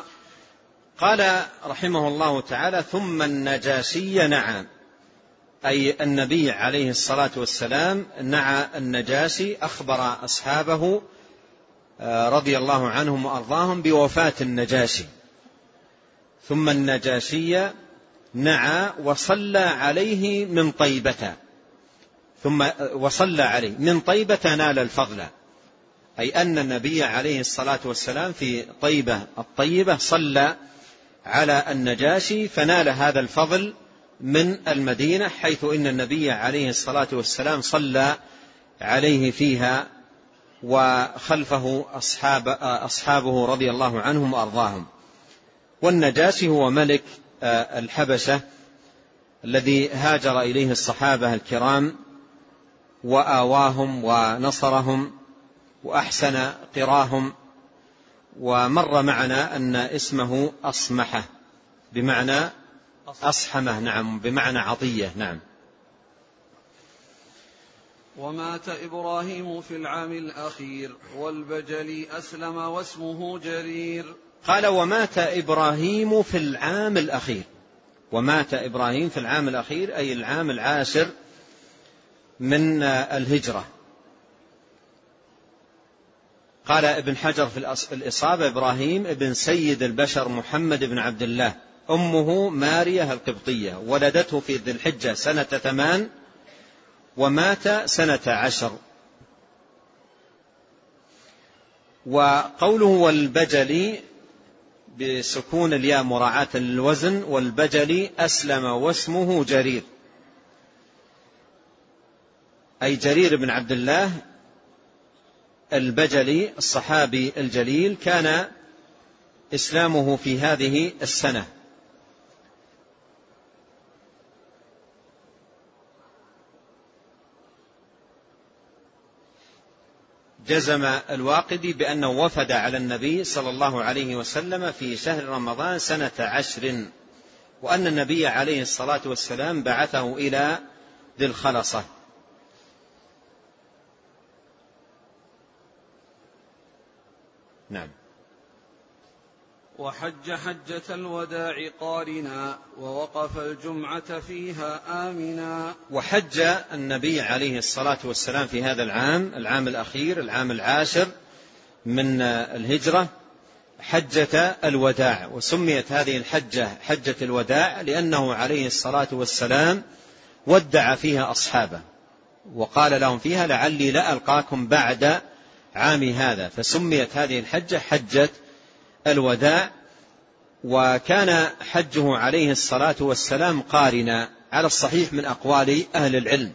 قال رحمه الله تعالى ثم النجاشي نعى. أي النبي عليه الصلاة والسلام نعى النجاشي أخبر أصحابه آه، رضي الله عنهم وأرضاهم بوفاة النجاشي. ثم النجاشي نعى وصلى عليه من طيبة. ثم وصلى عليه. من طيبة نال الفضل. أي أن النبي عليه الصلاة والسلام في طيبة الطيبة صلى على النجاشي فنال هذا الفضل من المدينة حيث إن النبي عليه الصلاة والسلام صلى عليه فيها وخلفه أصحاب أصحابه رضي الله عنهم وأرضاهم. والنجاشي هو ملك الحبشة الذي هاجر إليه الصحابة الكرام وآواهم ونصرهم وأحسن قراهم ومر معنا أن اسمه أصمحة بمعنى أصحمة نعم بمعنى عطية نعم. ومات إبراهيم في العام الأخير والبجلي أسلم واسمه جرير. قال ومات إبراهيم في العام الأخير. ومات إبراهيم في العام الأخير أي العام العاشر من آه، الهجرة. قال ابن حجر في الإصابة إبراهيم ابن سيد البشر محمد بن عبد الله. أمه مارية القبطية. ولدته في ذي الحجة سنة ثمان ومات سنة عشر. وقوله والبجلي بسكون الياء مراعاة للوزن والبجلي أسلم واسمه جرير. أي جرير بن عبد الله البجلي الصحابي الجليل كان إسلامه في هذه السنة. جزم الواقدي بأنه وفد على النبي صلى الله عليه وسلم في شهر رمضان سنة عشر وأن النبي عليه الصلاة والسلام بعثه إلى ذي الخلصة. نعم. وحج حجة الوداع قارنا ووقف الجمعة فيها آمنا. وحج النبي عليه الصلاة والسلام في هذا العام العام الأخير العام العاشر من الهجرة حجة الوداع. وسميت هذه الحجة حجة الوداع لأنه عليه الصلاة والسلام ودع فيها أصحابه. وقال لهم فيها لعلي لا ألقاكم بعد عام هذا فسميت هذه الحجة حجة الوداع وكان حجه عليه الصلاة والسلام قارنا على الصحيح من أقوال أهل العلم.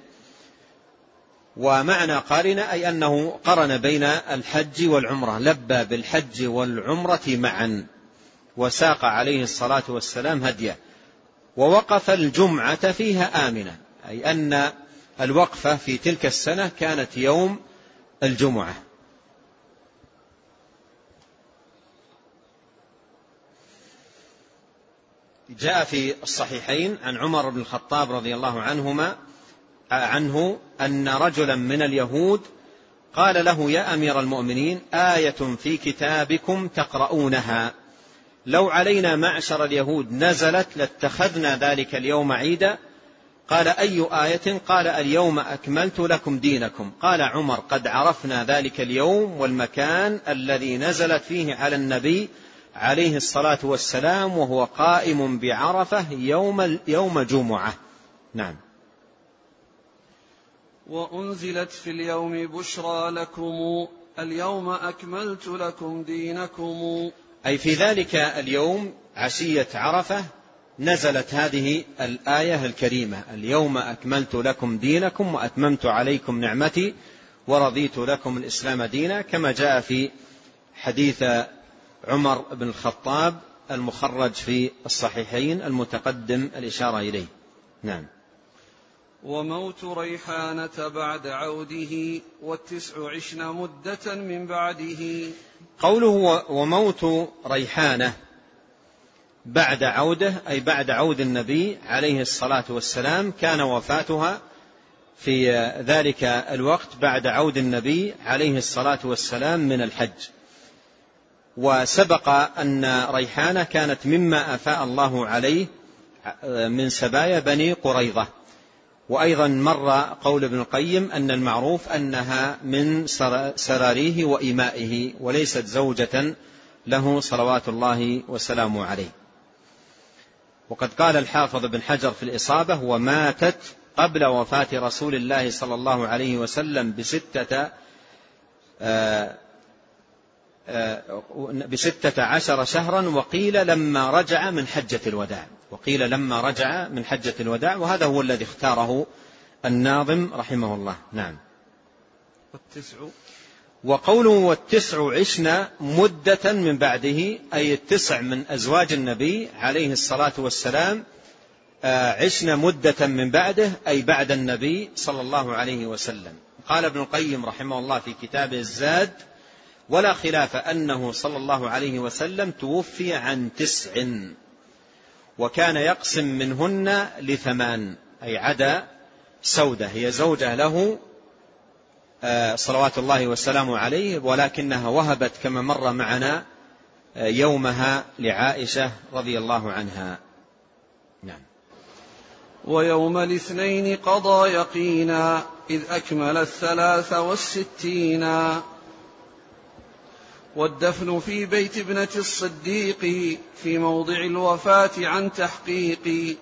ومعنى قارنا أي أنه قرن بين الحج والعمرة لبى بالحج والعمرة معا وساق عليه الصلاة والسلام هديه. ووقف الجمعة فيها آمنة أي أن الوقفة في تلك السنة كانت يوم الجمعة. جاء في الصحيحين عن عمر بن الخطاب رضي الله عنهما عنه أن رجلا من اليهود قال له يا أمير المؤمنين آية في كتابكم تقرؤونها. لو علينا معشر اليهود نزلت لاتخذنا ذلك اليوم عيدا؟ قال أي آية؟ قال اليوم أكملت لكم دينكم. قال عمر قد عرفنا ذلك اليوم والمكان الذي نزلت فيه على النبي عليه الصلاة والسلام وهو قائم بعرفة يوم يوم جمعة. نعم. وأنزلت في اليوم بشرى لكم اليوم أكملت لكم دينكم. أي في ذلك اليوم عشية عرفة نزلت هذه الآية الكريمة اليوم أكملت لكم دينكم وأتممت عليكم نعمتي ورضيت لكم الإسلام دينا كما جاء في حديث عمر بن الخطاب المخرج في الصحيحين المتقدم الإشارة إليه. نعم. وموت ريحانة بعد عوده والتسع عشن مدة من بعده. قوله وموت ريحانة بعد عوده أي بعد عود النبي عليه الصلاة والسلام كان وفاتها في ذلك الوقت بعد عود النبي عليه الصلاة والسلام من الحج. وسبق أن ريحانة كانت مما أفاء الله عليه من سبايا بني قريظة. وأيضا مر قول ابن القيم أن المعروف أنها من سراريه وإمائه وليست زوجة له صلوات الله وسلامه عليه. وقد قال الحافظ بن حجر في الإصابة وماتت قبل وفاة رسول الله صلى الله عليه وسلم بستة آه آه، بستة عشر شهرا وقيل لما رجع من حجة الوداع. وقيل لما رجع من حجة الوداع وهذا هو الذي اختاره الناظم رحمه الله. نعم. والتسع. وقوله والتسع عشنا مدة من بعده أي التسع من أزواج النبي عليه الصلاة والسلام آه، عشنا مدة من بعده أي بعد النبي صلى الله عليه وسلم. قال ابن القيم رحمه الله في كتابه الزاد ولا خلاف أنه صلى الله عليه وسلم توفي عن تسع وكان يقسم منهن لثمان أي عدا سودة هي زوجة له آه، صلوات الله وسلامه عليه ولكنها وهبت كما مر معنا آه، يومها لعائشة رضي الله عنها. نعم. ويوم الاثنين قضى يقينا إذ أكمل الثلاث والستين. والدفن في بيت ابنة الصديق في موضع الوفاة عن تحقيق.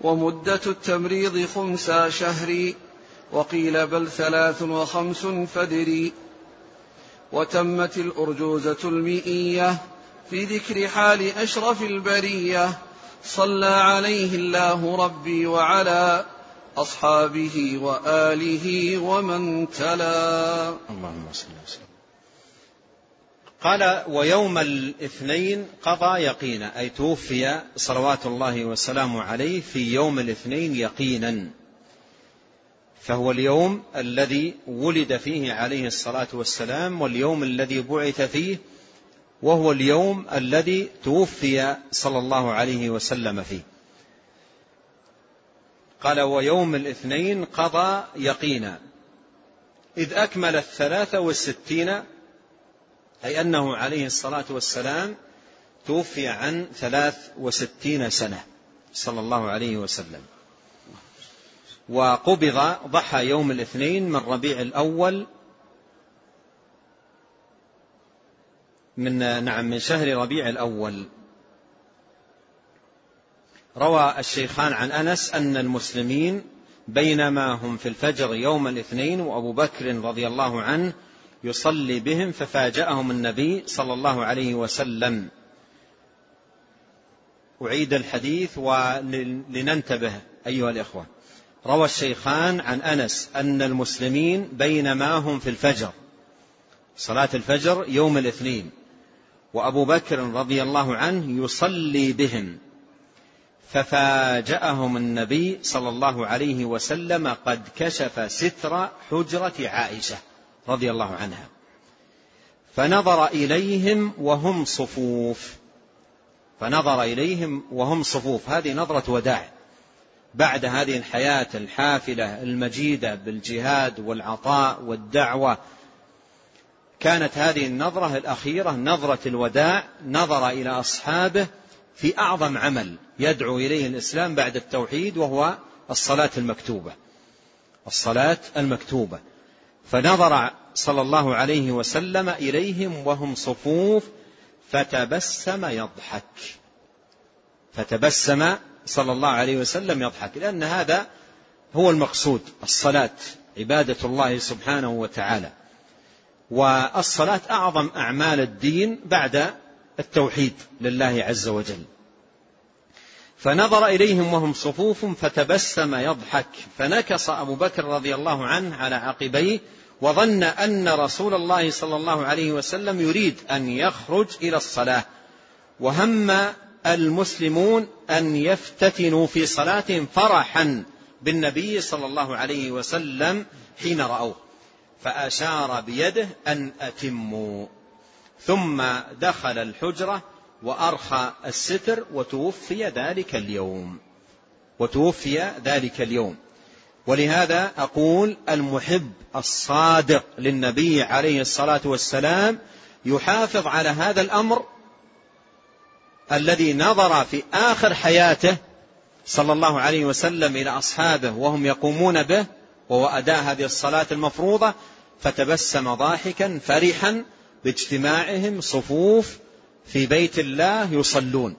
ومدة التمريض خمسا شهر وقيل بل ثلاث وخمس فدري وتمت الأرجوزة المئية في ذكر حال أشرف البرية. صلى عليه الله ربي وعلى أصحابه وآله ومن تلا. اللهم صل وسلم. قال ويوم الاثنين قضى يقينا أي توفي صلوات الله وسلامه عليه في يوم الاثنين يقينا. فهو اليوم الذي ولد فيه عليه الصلاة والسلام واليوم الذي بعث فيه وهو اليوم الذي توفي صلى الله عليه وسلم فيه. قال ويوم الاثنين قضى يقينا. إذ أكمل الثلاثة والستين أي أنه عليه الصلاة والسلام توفي عن ثلاث وستين سنة صلى الله عليه وسلم. وقبض ضحى يوم الاثنين من ربيع الأول من نعم من شهر ربيع الأول. روى الشيخان عن أنس أن المسلمين بينما هم في الفجر يوم الاثنين وأبو بكر رضي الله عنه يصلي بهم ففاجأهم النبي صلى الله عليه وسلم. أعيد الحديث ولننتبه أيها الإخوة. روى الشيخان عن أنس أن المسلمين بينما هم في الفجر صلاة الفجر يوم الاثنين وأبو بكر رضي الله عنه يصلي بهم ففاجأهم النبي صلى الله عليه وسلم قد كشف ستر حجرة عائشة. رضي الله عنها. فنظر إليهم وهم صفوف. فنظر إليهم وهم صفوف. هذه نظرة وداع. بعد هذه الحياة الحافلة المجيدة بالجهاد والعطاء والدعوة كانت هذه النظرة الأخيرة نظرة الوداع نظر إلى أصحابه في أعظم عمل يدعو إليه الإسلام بعد التوحيد وهو الصلاة المكتوبة. الصلاة المكتوبة. فنظر صلى الله عليه وسلم إليهم وهم صفوف فتبسم يضحك. فتبسم صلى الله عليه وسلم يضحك لأن هذا هو المقصود الصلاة عبادة الله سبحانه وتعالى. والصلاة أعظم أعمال الدين بعد التوحيد لله عز وجل. فنظر إليهم وهم صفوف فتبسم يضحك. فنكص أبو بكر رضي الله عنه على عقبيه وظن أن رسول الله صلى الله عليه وسلم يريد أن يخرج إلى الصلاة. وهم المسلمون أن يفتتنوا في صلاتهم فرحا بالنبي صلى الله عليه وسلم حين رأوه. فأشار بيده أن أتموا. ثم دخل الحجرة وأرخى الستر وتوفي ذلك اليوم. وتوفي ذلك اليوم. ولهذا أقول المحب الصادق للنبي عليه الصلاة والسلام يحافظ على هذا الأمر الذي نظر في آخر حياته صلى الله عليه وسلم إلى أصحابه وهم يقومون به وهو أداء هذه الصلاة المفروضة فتبسم ضاحكا فرحا باجتماعهم صفوف في بيت الله يصلون.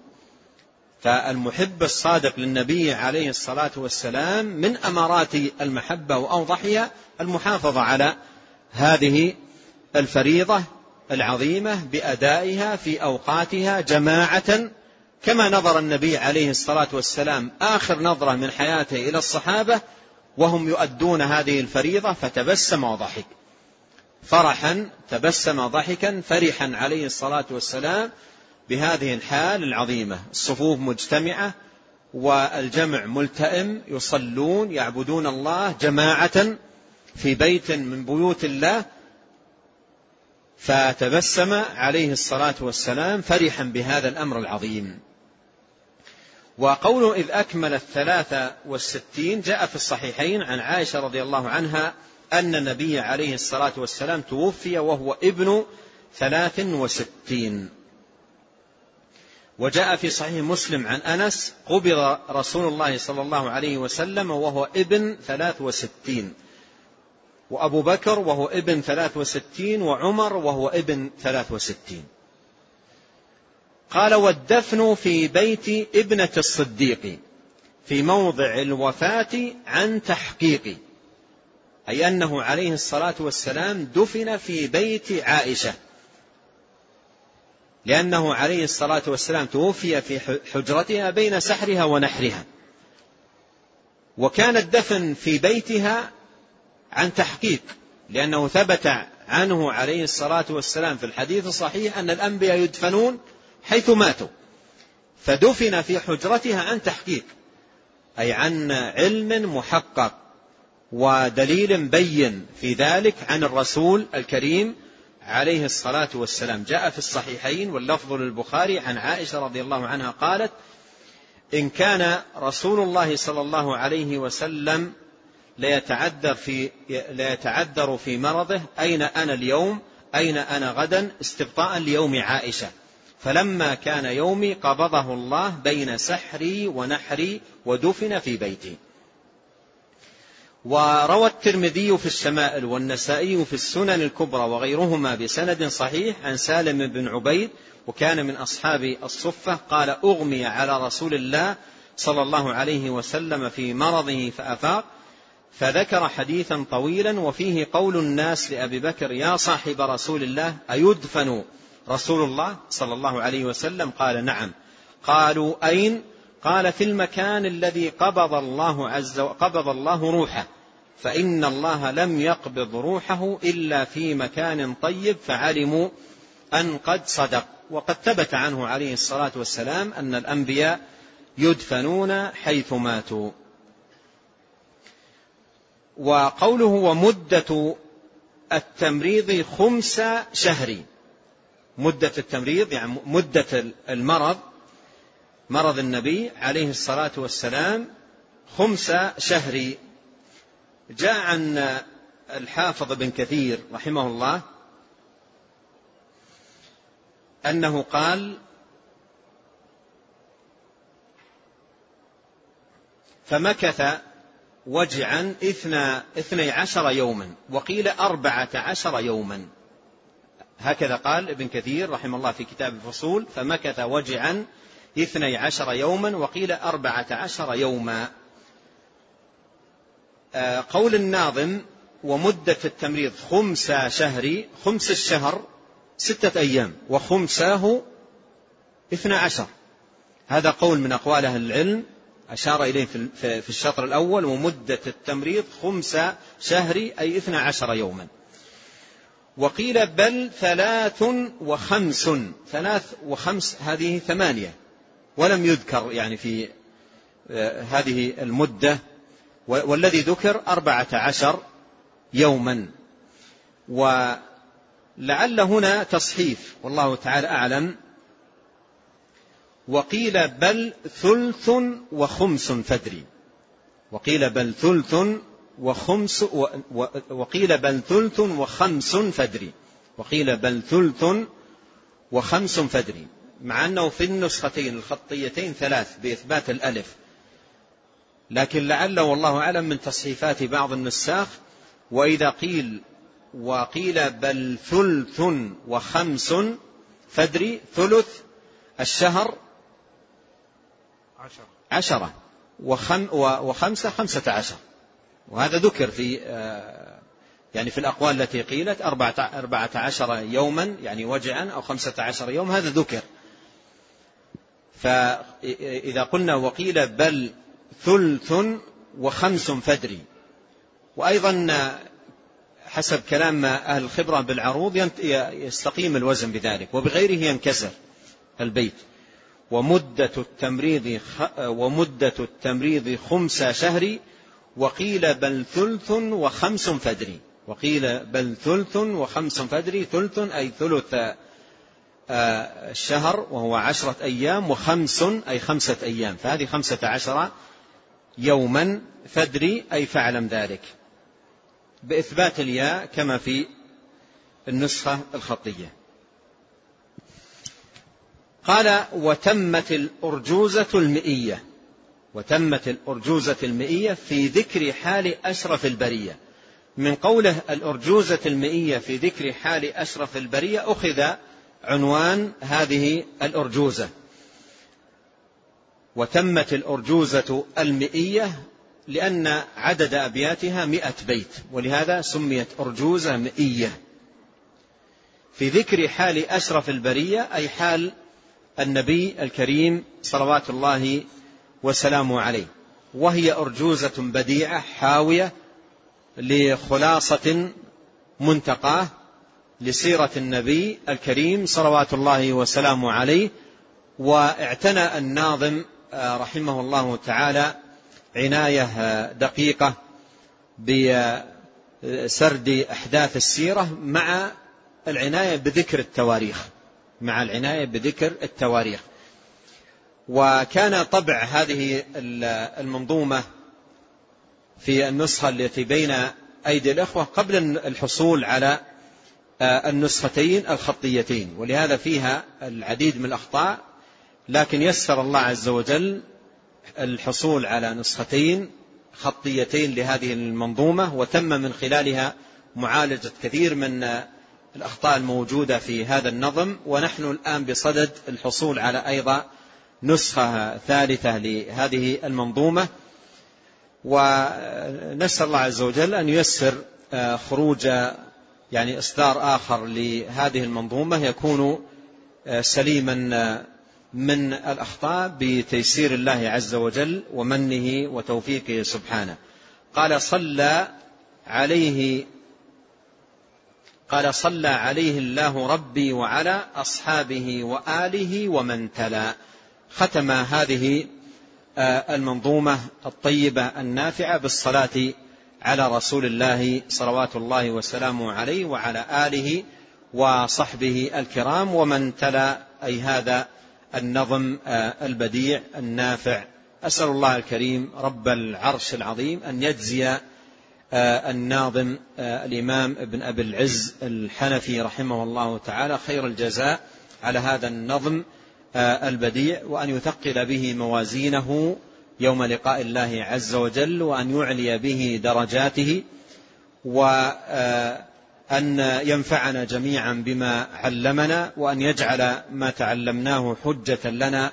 فالمحب الصادق للنبي عليه الصلاة والسلام من أمارات المحبة وأوضحها المحافظة على هذه الفريضة العظيمة بأدائها في أوقاتها جماعة. كما نظر النبي عليه الصلاة والسلام آخر نظرة من حياته إلى الصحابة وهم يؤدون هذه الفريضة فتبسم وضحك. فرحا تبسم ضحكا فرحا عليه الصلاة والسلام بهذه الحال العظيمة. الصفوف مجتمعة والجمع ملتئم يصلون يعبدون الله جماعة في بيت من بيوت الله. فتبسم عليه الصلاة والسلام فرحا بهذا الأمر العظيم. وقوله إذ أكمل الثلاثة والستين جاء في الصحيحين عن عائشة رضي الله عنها أن النبي عليه الصلاة والسلام توفي وهو ابن ثلاث وستين. وجاء في صحيح مسلم عن أنس قبض رسول الله صلى الله عليه وسلم وهو ابن ثلاث وستين. وأبو بكر وهو ابن ثلاث وستين وعمر وهو ابن ثلاث وستين. قال والدفن في بيت ابنة الصديق في موضع الوفاة عن تحقيق أي أنه عليه الصلاة والسلام دفن في بيت عائشة. لأنه عليه الصلاة والسلام توفي في حجرتها بين سحرها ونحرها. وكان الدفن في بيتها عن تحقيق لأنه ثبت عنه عليه الصلاة والسلام في الحديث الصحيح أن الأنبياء يدفنون حيث ماتوا. فدفن في حجرتها عن تحقيق أي عن علم محقق. ودليل بين في ذلك عن الرسول الكريم عليه الصلاة والسلام. جاء في الصحيحين واللفظ للبخاري عن عائشة رضي الله عنها قالت إن كان رسول الله صلى الله عليه وسلم ليتعذر في ليتعذر في مرضه أين أنا اليوم؟ أين أنا غدا؟ استبطاء ليوم عائشة. فلما كان يومي قبضه الله بين سحري ونحري ودفن في بيتي. وروى الترمذي في الشمائل والنسائي في السنن الكبرى وغيرهما بسند صحيح عن سالم بن عبيد وكان من أصحاب الصفة قال أغمي على رسول الله صلى الله عليه وسلم في مرضه فأفاق فذكر حديثا طويلا وفيه قول الناس لأبي بكر يا صاحب رسول الله أيدفن رسول الله صلى الله عليه وسلم؟ قال نعم. قالوا أين؟ قال في المكان الذي قبض الله عز قبض الله روحه. فإن الله لم يقبض روحه إلا في مكان طيب فعلموا أن قد صدق. وقد ثبت عنه عليه الصلاة والسلام أن الأنبياء يدفنون حيث ماتوا. وقوله ومدة التمريض خمس شهر. مدة التمريض يعني مدة المرض مرض النبي عليه الصلاة والسلام خمس شهر. جاء عن الحافظ بن كثير رحمه الله أنه قال فمكث وجعا اثنى, اثني عشر يوما وقيل أربعة عشر يوما. هكذا قال ابن كثير رحمه الله في كتاب الفصول فمكث وجعا اثني عشر يوما وقيل أربعة عشر يوما. آه، قول الناظم ومدة التمريض خمس شهر خمس الشهر ستة أيام وخمساه اثنى عشر. هذا قول من أقوال أهل العلم أشار إليه في الشطر الأول ومدة التمريض خمس شهر أي اثنى عشر يوما. وقيل بل ثلاث وخمس ثلاث وخمس هذه ثمانية. ولم يذكر يعني في آه، هذه المدة والذي ذكر أربعة عشر يوما. ولعل هنا تصحيف والله تعالى أعلم. وقيل بل ثلث وخمس فدري. وقيل بل ثلث وخمس وقيل بل ثلث وخمس فدري. وقيل بل ثلث وخمس فدري. مع أنه في النسختين الخطيتين ثلاث بإثبات الألف. لكن لعل والله أعلم من تصحيفات بعض النساخ وإذا قيل وقيل بل ثلث وخمس فدري ثلث الشهر عشرة, عشرة وخم وخمسة خمسة عشر. وهذا ذكر في آه، يعني في الأقوال التي قيلت أربعة, أربعة عشر يوما يعني وجعا أو خمسة عشر يوم هذا ذكر. فإذا قلنا وقيل بل ثلث وخمس فدري. وأيضا حسب كلام أهل الخبرة بالعروض يستقيم الوزن بذلك وبغيره ينكسر البيت. ومدة التمريض ومدة التمريض خمس شهر وقيل بل ثلث وخمس فدري. وقيل بل ثلث وخمس فدري ثلث أي ثلث الشهر وهو عشرة أيام وخمس أي خمسة أيام. فهذه خمسة عشر يوما فدري أي فاعلم ذلك. بإثبات الياء كما في النسخة الخطية. قال وتمت الأرجوزة المئية وتمت الأرجوزة المئية في ذكر حال أشرف البرية. من قوله الأرجوزة المئية في ذكر حال أشرف البرية أخذ عنوان هذه الأرجوزة. وتمت الأرجوزة المئية لأن عدد أبياتها مئة بيت ولهذا سميت أرجوزة مئية. في ذكر حال أشرف البرية أي حال النبي الكريم صلوات الله وسلامه عليه وهي أرجوزة بديعة حاوية لخلاصة منتقاه لسيرة النبي الكريم صلوات الله وسلامه عليه واعتنى الناظم آه، رحمه الله تعالى عناية آه، دقيقة بسرد أحداث السيرة مع العناية بذكر التواريخ مع العناية بذكر التواريخ. وكان طبع هذه المنظومة في النسخة التي بين أيدي الأخوة قبل الحصول على النسختين الخطيتين ولهذا فيها العديد من الأخطاء لكن يسر الله عز وجل الحصول على نسختين خطيتين لهذه المنظومة وتم من خلالها معالجة كثير من الأخطاء الموجودة في هذا النظم ونحن الآن بصدد الحصول على أيضا نسخة ثالثة لهذه المنظومة. ونسأل الله عز وجل أن ييسر آه، خروج يعني إصدار آخر لهذه المنظومة يكون آه، سليما آه، من الأخطاء بتيسير الله عز وجل ومنه وتوفيقه سبحانه. قال صلى عليه قال صلى عليه الله ربي وعلى أصحابه وآله ومن تلا. ختم هذه آه، المنظومة الطيبة النافعة بالصلاة على رسول الله صلوات الله وسلامه عليه وعلى آله وصحبه الكرام ومن تلا أي هذا النظم آه، البديع النافع. أسأل الله الكريم رب العرش العظيم أن يجزي آه، الناظم آه، الإمام ابن أبي العز الحنفي رحمه الله تعالى خير الجزاء على هذا النظم البديع وأن يثقل به موازينه يوم لقاء الله عز وجل وأن يعلي به درجاته وأن أن ينفعنا جميعا بما علمنا وأن يجعل ما تعلمناه حجة لنا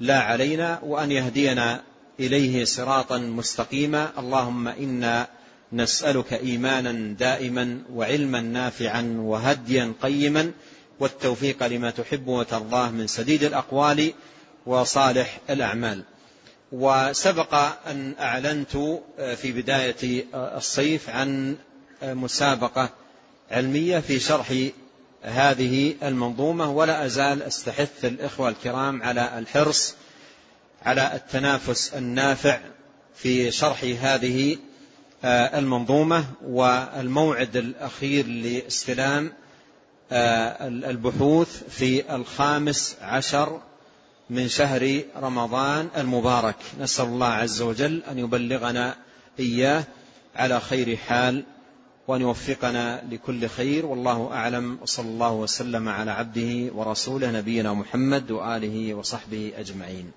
لا علينا وأن يهدينا إليه صراطا مستقيما. اللهم إنا نسألك إيمانا دائما وعلما نافعا وهديا قيما. والتوفيق لما تحب وترضاه من سديد الأقوال وصالح الأعمال. وسبق أن أعلنت في بداية الصيف عن مسابقة علمية في شرح هذه المنظومة ولا أزال أستحث الإخوة الكرام على الحرص على التنافس النافع في شرح هذه آه، المنظومة. والموعد الأخير لاستلام آه، البحوث في الخامس عشر من شهر رمضان المبارك. نسأل الله عز وجل أن يبلغنا إياه على خير حال وأن يوفقنا لكل خير. والله أعلم. وصلى الله وسلم على عبده ورسوله نبينا محمد وآله وصحبه أجمعين.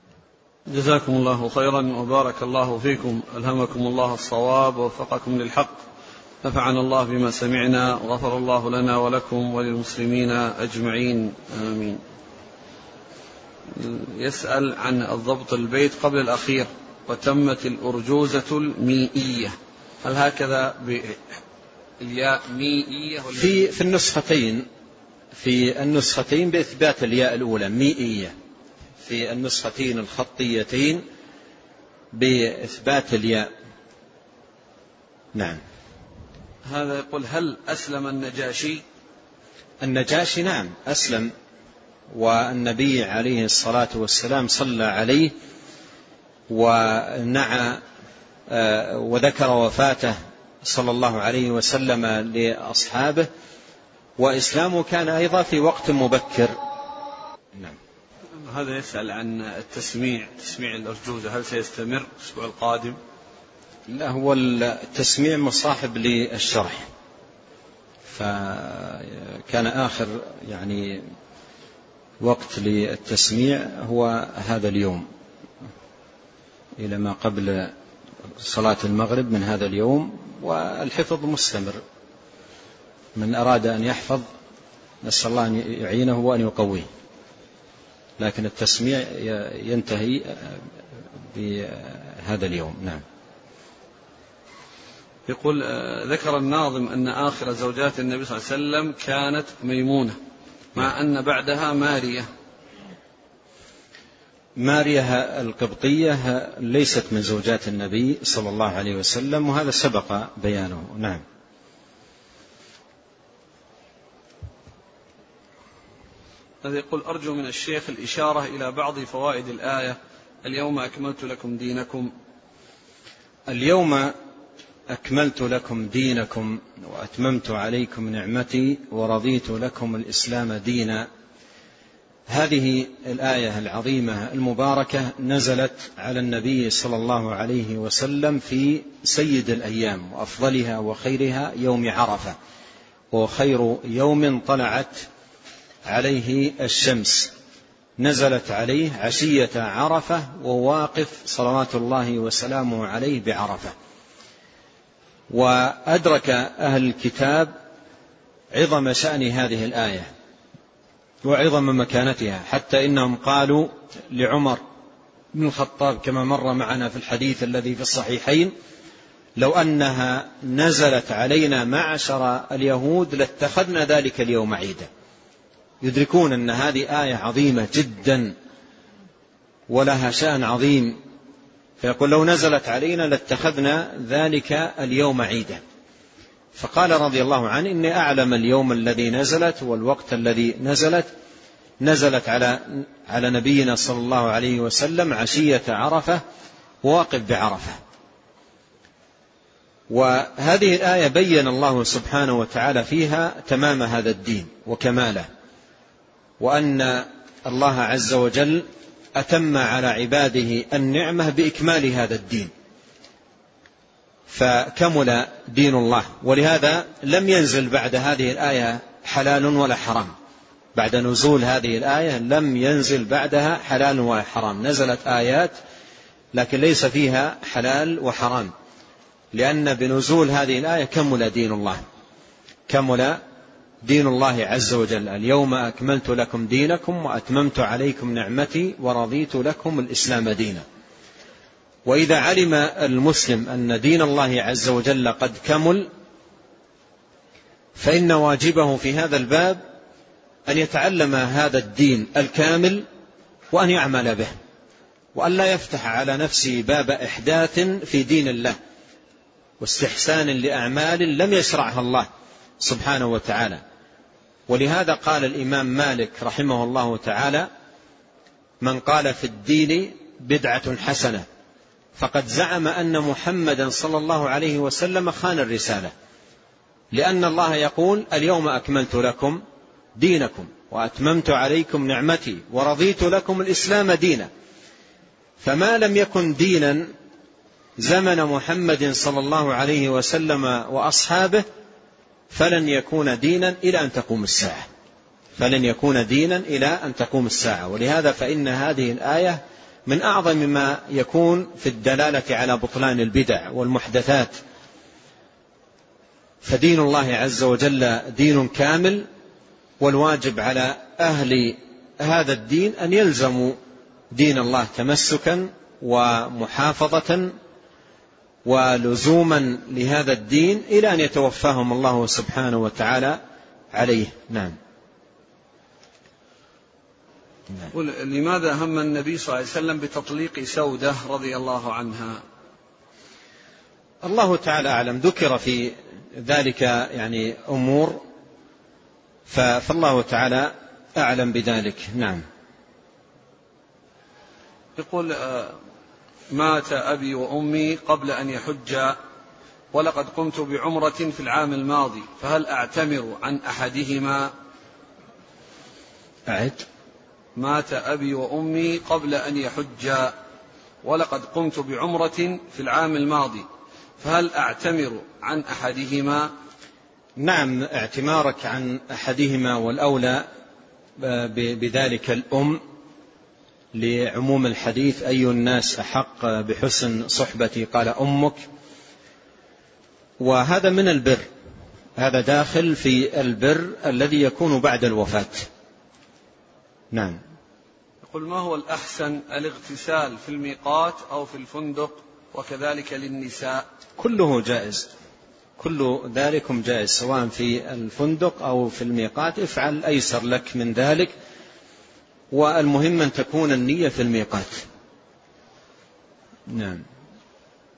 جزاكم الله خيرا وبارك الله فيكم. ألهمكم الله الصواب ووفقكم للحق. نفعنا الله بما سمعنا وغفر الله لنا ولكم وللمسلمين أجمعين. آمين. يسأل عن الضبط البيت قبل الأخير وتمت الأرجوزة الميئية. هل هكذا الياء ميئية في في النسختين في النسختين بإثبات الياء الأولى ميئية. في النسختين الخطيتين بإثبات الياء. نعم. هذا يقول هل أسلم النجاشي؟ النجاشي نعم أسلم. والنبي عليه الصلاة والسلام صلى عليه ونعى آه، وذكر وفاته صلى الله عليه وسلم لأصحابه وإسلامه كان أيضا في وقت مبكر. نعم. هذا يسأل عن التسميع تسميع الأرجوزة هل سيستمر الأسبوع القادم؟ لا هو التسميع مصاحب للشرح فكان آخر يعني وقت للتسميع هو هذا اليوم. إلى ما قبل صلاة المغرب من هذا اليوم والحفظ مستمر. من أراد أن يحفظ نسأل الله أن يعينه وأن يقويه. لكن التسميع ينتهي بهذا اليوم. نعم. يقول آه، ذكر الناظم أن آخر زوجات النبي صلى الله عليه وسلم كانت ميمونة. مع أن بعدها مارية. مارية القبطية ليست من زوجات النبي صلى الله عليه وسلم وهذا سبق بيانه. نعم. هذا يقول أرجو من الشيخ الإشارة إلى بعض فوائد الآية اليوم أكملت لكم دينكم. اليوم أكملت لكم دينكم وأتممت عليكم نعمتي ورضيت لكم الإسلام دينا. هذه الآية العظيمة المباركة نزلت على النبي صلى الله عليه وسلم في سيد الأيام وأفضلها وخيرها يوم عرفة وخير يوم طلعت عليه الشمس. نزلت عليه عشية عرفة وواقف صلوات الله وسلامه عليه بعرفة. وأدرك أهل الكتاب عظم شأن هذه الآية وعظم مكانتها حتى إنهم قالوا لعمر بن الخطاب كما مر معنا في الحديث الذي في الصحيحين لو أنها نزلت علينا معشر اليهود لاتخذنا ذلك اليوم عيدا. يدركون أن هذه آية عظيمة جدا ولها شأن عظيم. فيقول لو نزلت علينا لاتخذنا ذلك اليوم عيدا. فقال رضي الله عنه إني أعلم اليوم الذي نزلت والوقت الذي نزلت. نزلت على على نبينا صلى الله عليه وسلم عشية عرفة واقف بعرفة. وهذه الآية بين الله سبحانه وتعالى فيها تمام هذا الدين وكماله وأن الله عز وجل أتم على عباده النعمة بإكمال هذا الدين. فكمل دين الله. ولهذا لم ينزل بعد هذه الآية حلال ولا حرام. بعد نزول هذه الآية لم ينزل بعدها حلال ولا حرام. نزلت آيات لكن ليس فيها حلال وحرام. لأن بنزول هذه الآية كمل دين الله. كمل دين الله عز وجل. اليوم أكملت لكم دينكم وأتممت عليكم نعمتي ورضيت لكم الإسلام دينا. وإذا علم المسلم أن دين الله عز وجل قد كمل فإن واجبه في هذا الباب أن يتعلم هذا الدين الكامل وأن يعمل به وأن لا يفتح على نفسه باب إحداث في دين الله واستحسان لأعمال لم يشرعها الله سبحانه وتعالى. ولهذا قال الإمام مالك رحمه الله تعالى من قال في الدين بدعة حسنة فقد زعم أن محمدا صلى الله عليه وسلم خان الرسالة لأن الله يقول اليوم أكملت لكم دينكم وأتممت عليكم نعمتي ورضيت لكم الإسلام دينا فما لم يكن دينا زمن محمد صلى الله عليه وسلم وأصحابه فلن يكون دينا إلى أن تقوم الساعة. فلن يكون دينا إلى أن تقوم الساعة. ولهذا فإن هذه الآية من أعظم ما يكون في الدلالة على بطلان البدع والمحدثات. فدين الله عز وجل دين كامل والواجب على أهل هذا الدين أن يلزموا دين الله تمسكا ومحافظة ولزوما لهذا الدين إلى أن يتوفاهم الله سبحانه وتعالى عليه. نعم. لماذا هم النبي صلى الله عليه وسلم بتطليق سودة رضي الله عنها؟ الله تعالى أعلم. ذكر في ذلك يعني أمور فالله تعالى أعلم بذلك. نعم. يقول آه، مات أبي وأمي قبل أن يحجا ولقد قمت بعمرة في العام الماضي فهل أعتمر عن أحدهما؟ أعد. مات أبي وأمي قبل أن يحجا ولقد قمت بعمرة في العام الماضي فهل أعتمر عن أحدهما؟ نعم اعتمارك عن أحدهما والأولى بذلك الأم. لعموم الحديث أي الناس أحق بحسن صحبتي؟ قال أمك. وهذا من البر. هذا داخل في البر الذي يكون بعد الوفاة. نعم. يقول ما هو الأحسن؟ الاغتسال في الميقات أو في الفندق وكذلك للنساء. كله جائز. كل ذلكم جائز سواء في الفندق أو في الميقات. افعل أيسر لك من ذلك. والمهم أن تكون النية في الميقات. نعم.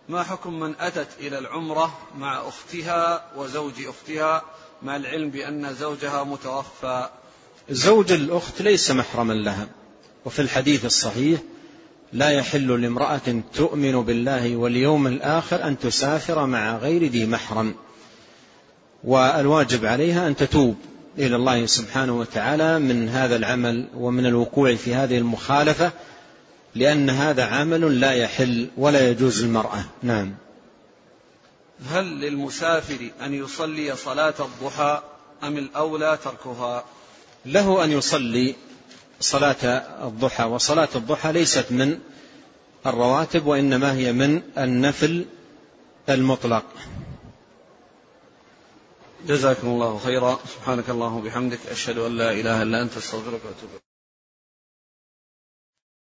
ما حكم من أتت إلى العمرة مع أختها وزوج أختها مع العلم بأن زوجها متوفى؟ زوج الأخت ليس محرما لها وفي الحديث الصحيح لا يحل لامرأة تؤمن بالله واليوم الآخر أن تسافر مع غير ذي محرم والواجب عليها أن تتوب. إلى الله سبحانه وتعالى من هذا العمل ومن الوقوع في هذه المخالفة لأن هذا عمل لا يحل ولا يجوز المرأة نعم. هل للمسافر أن يصلي صلاة الضحى أم الأولى تركها؟ له أن يصلي صلاة الضحى وصلاة الضحى ليست من الرواتب وإنما هي من النفل المطلق. جزاكم الله خيرا. سبحانك اللهم وبحمدك أشهد أن لا إله إلا أنت أستغفرك وأتوب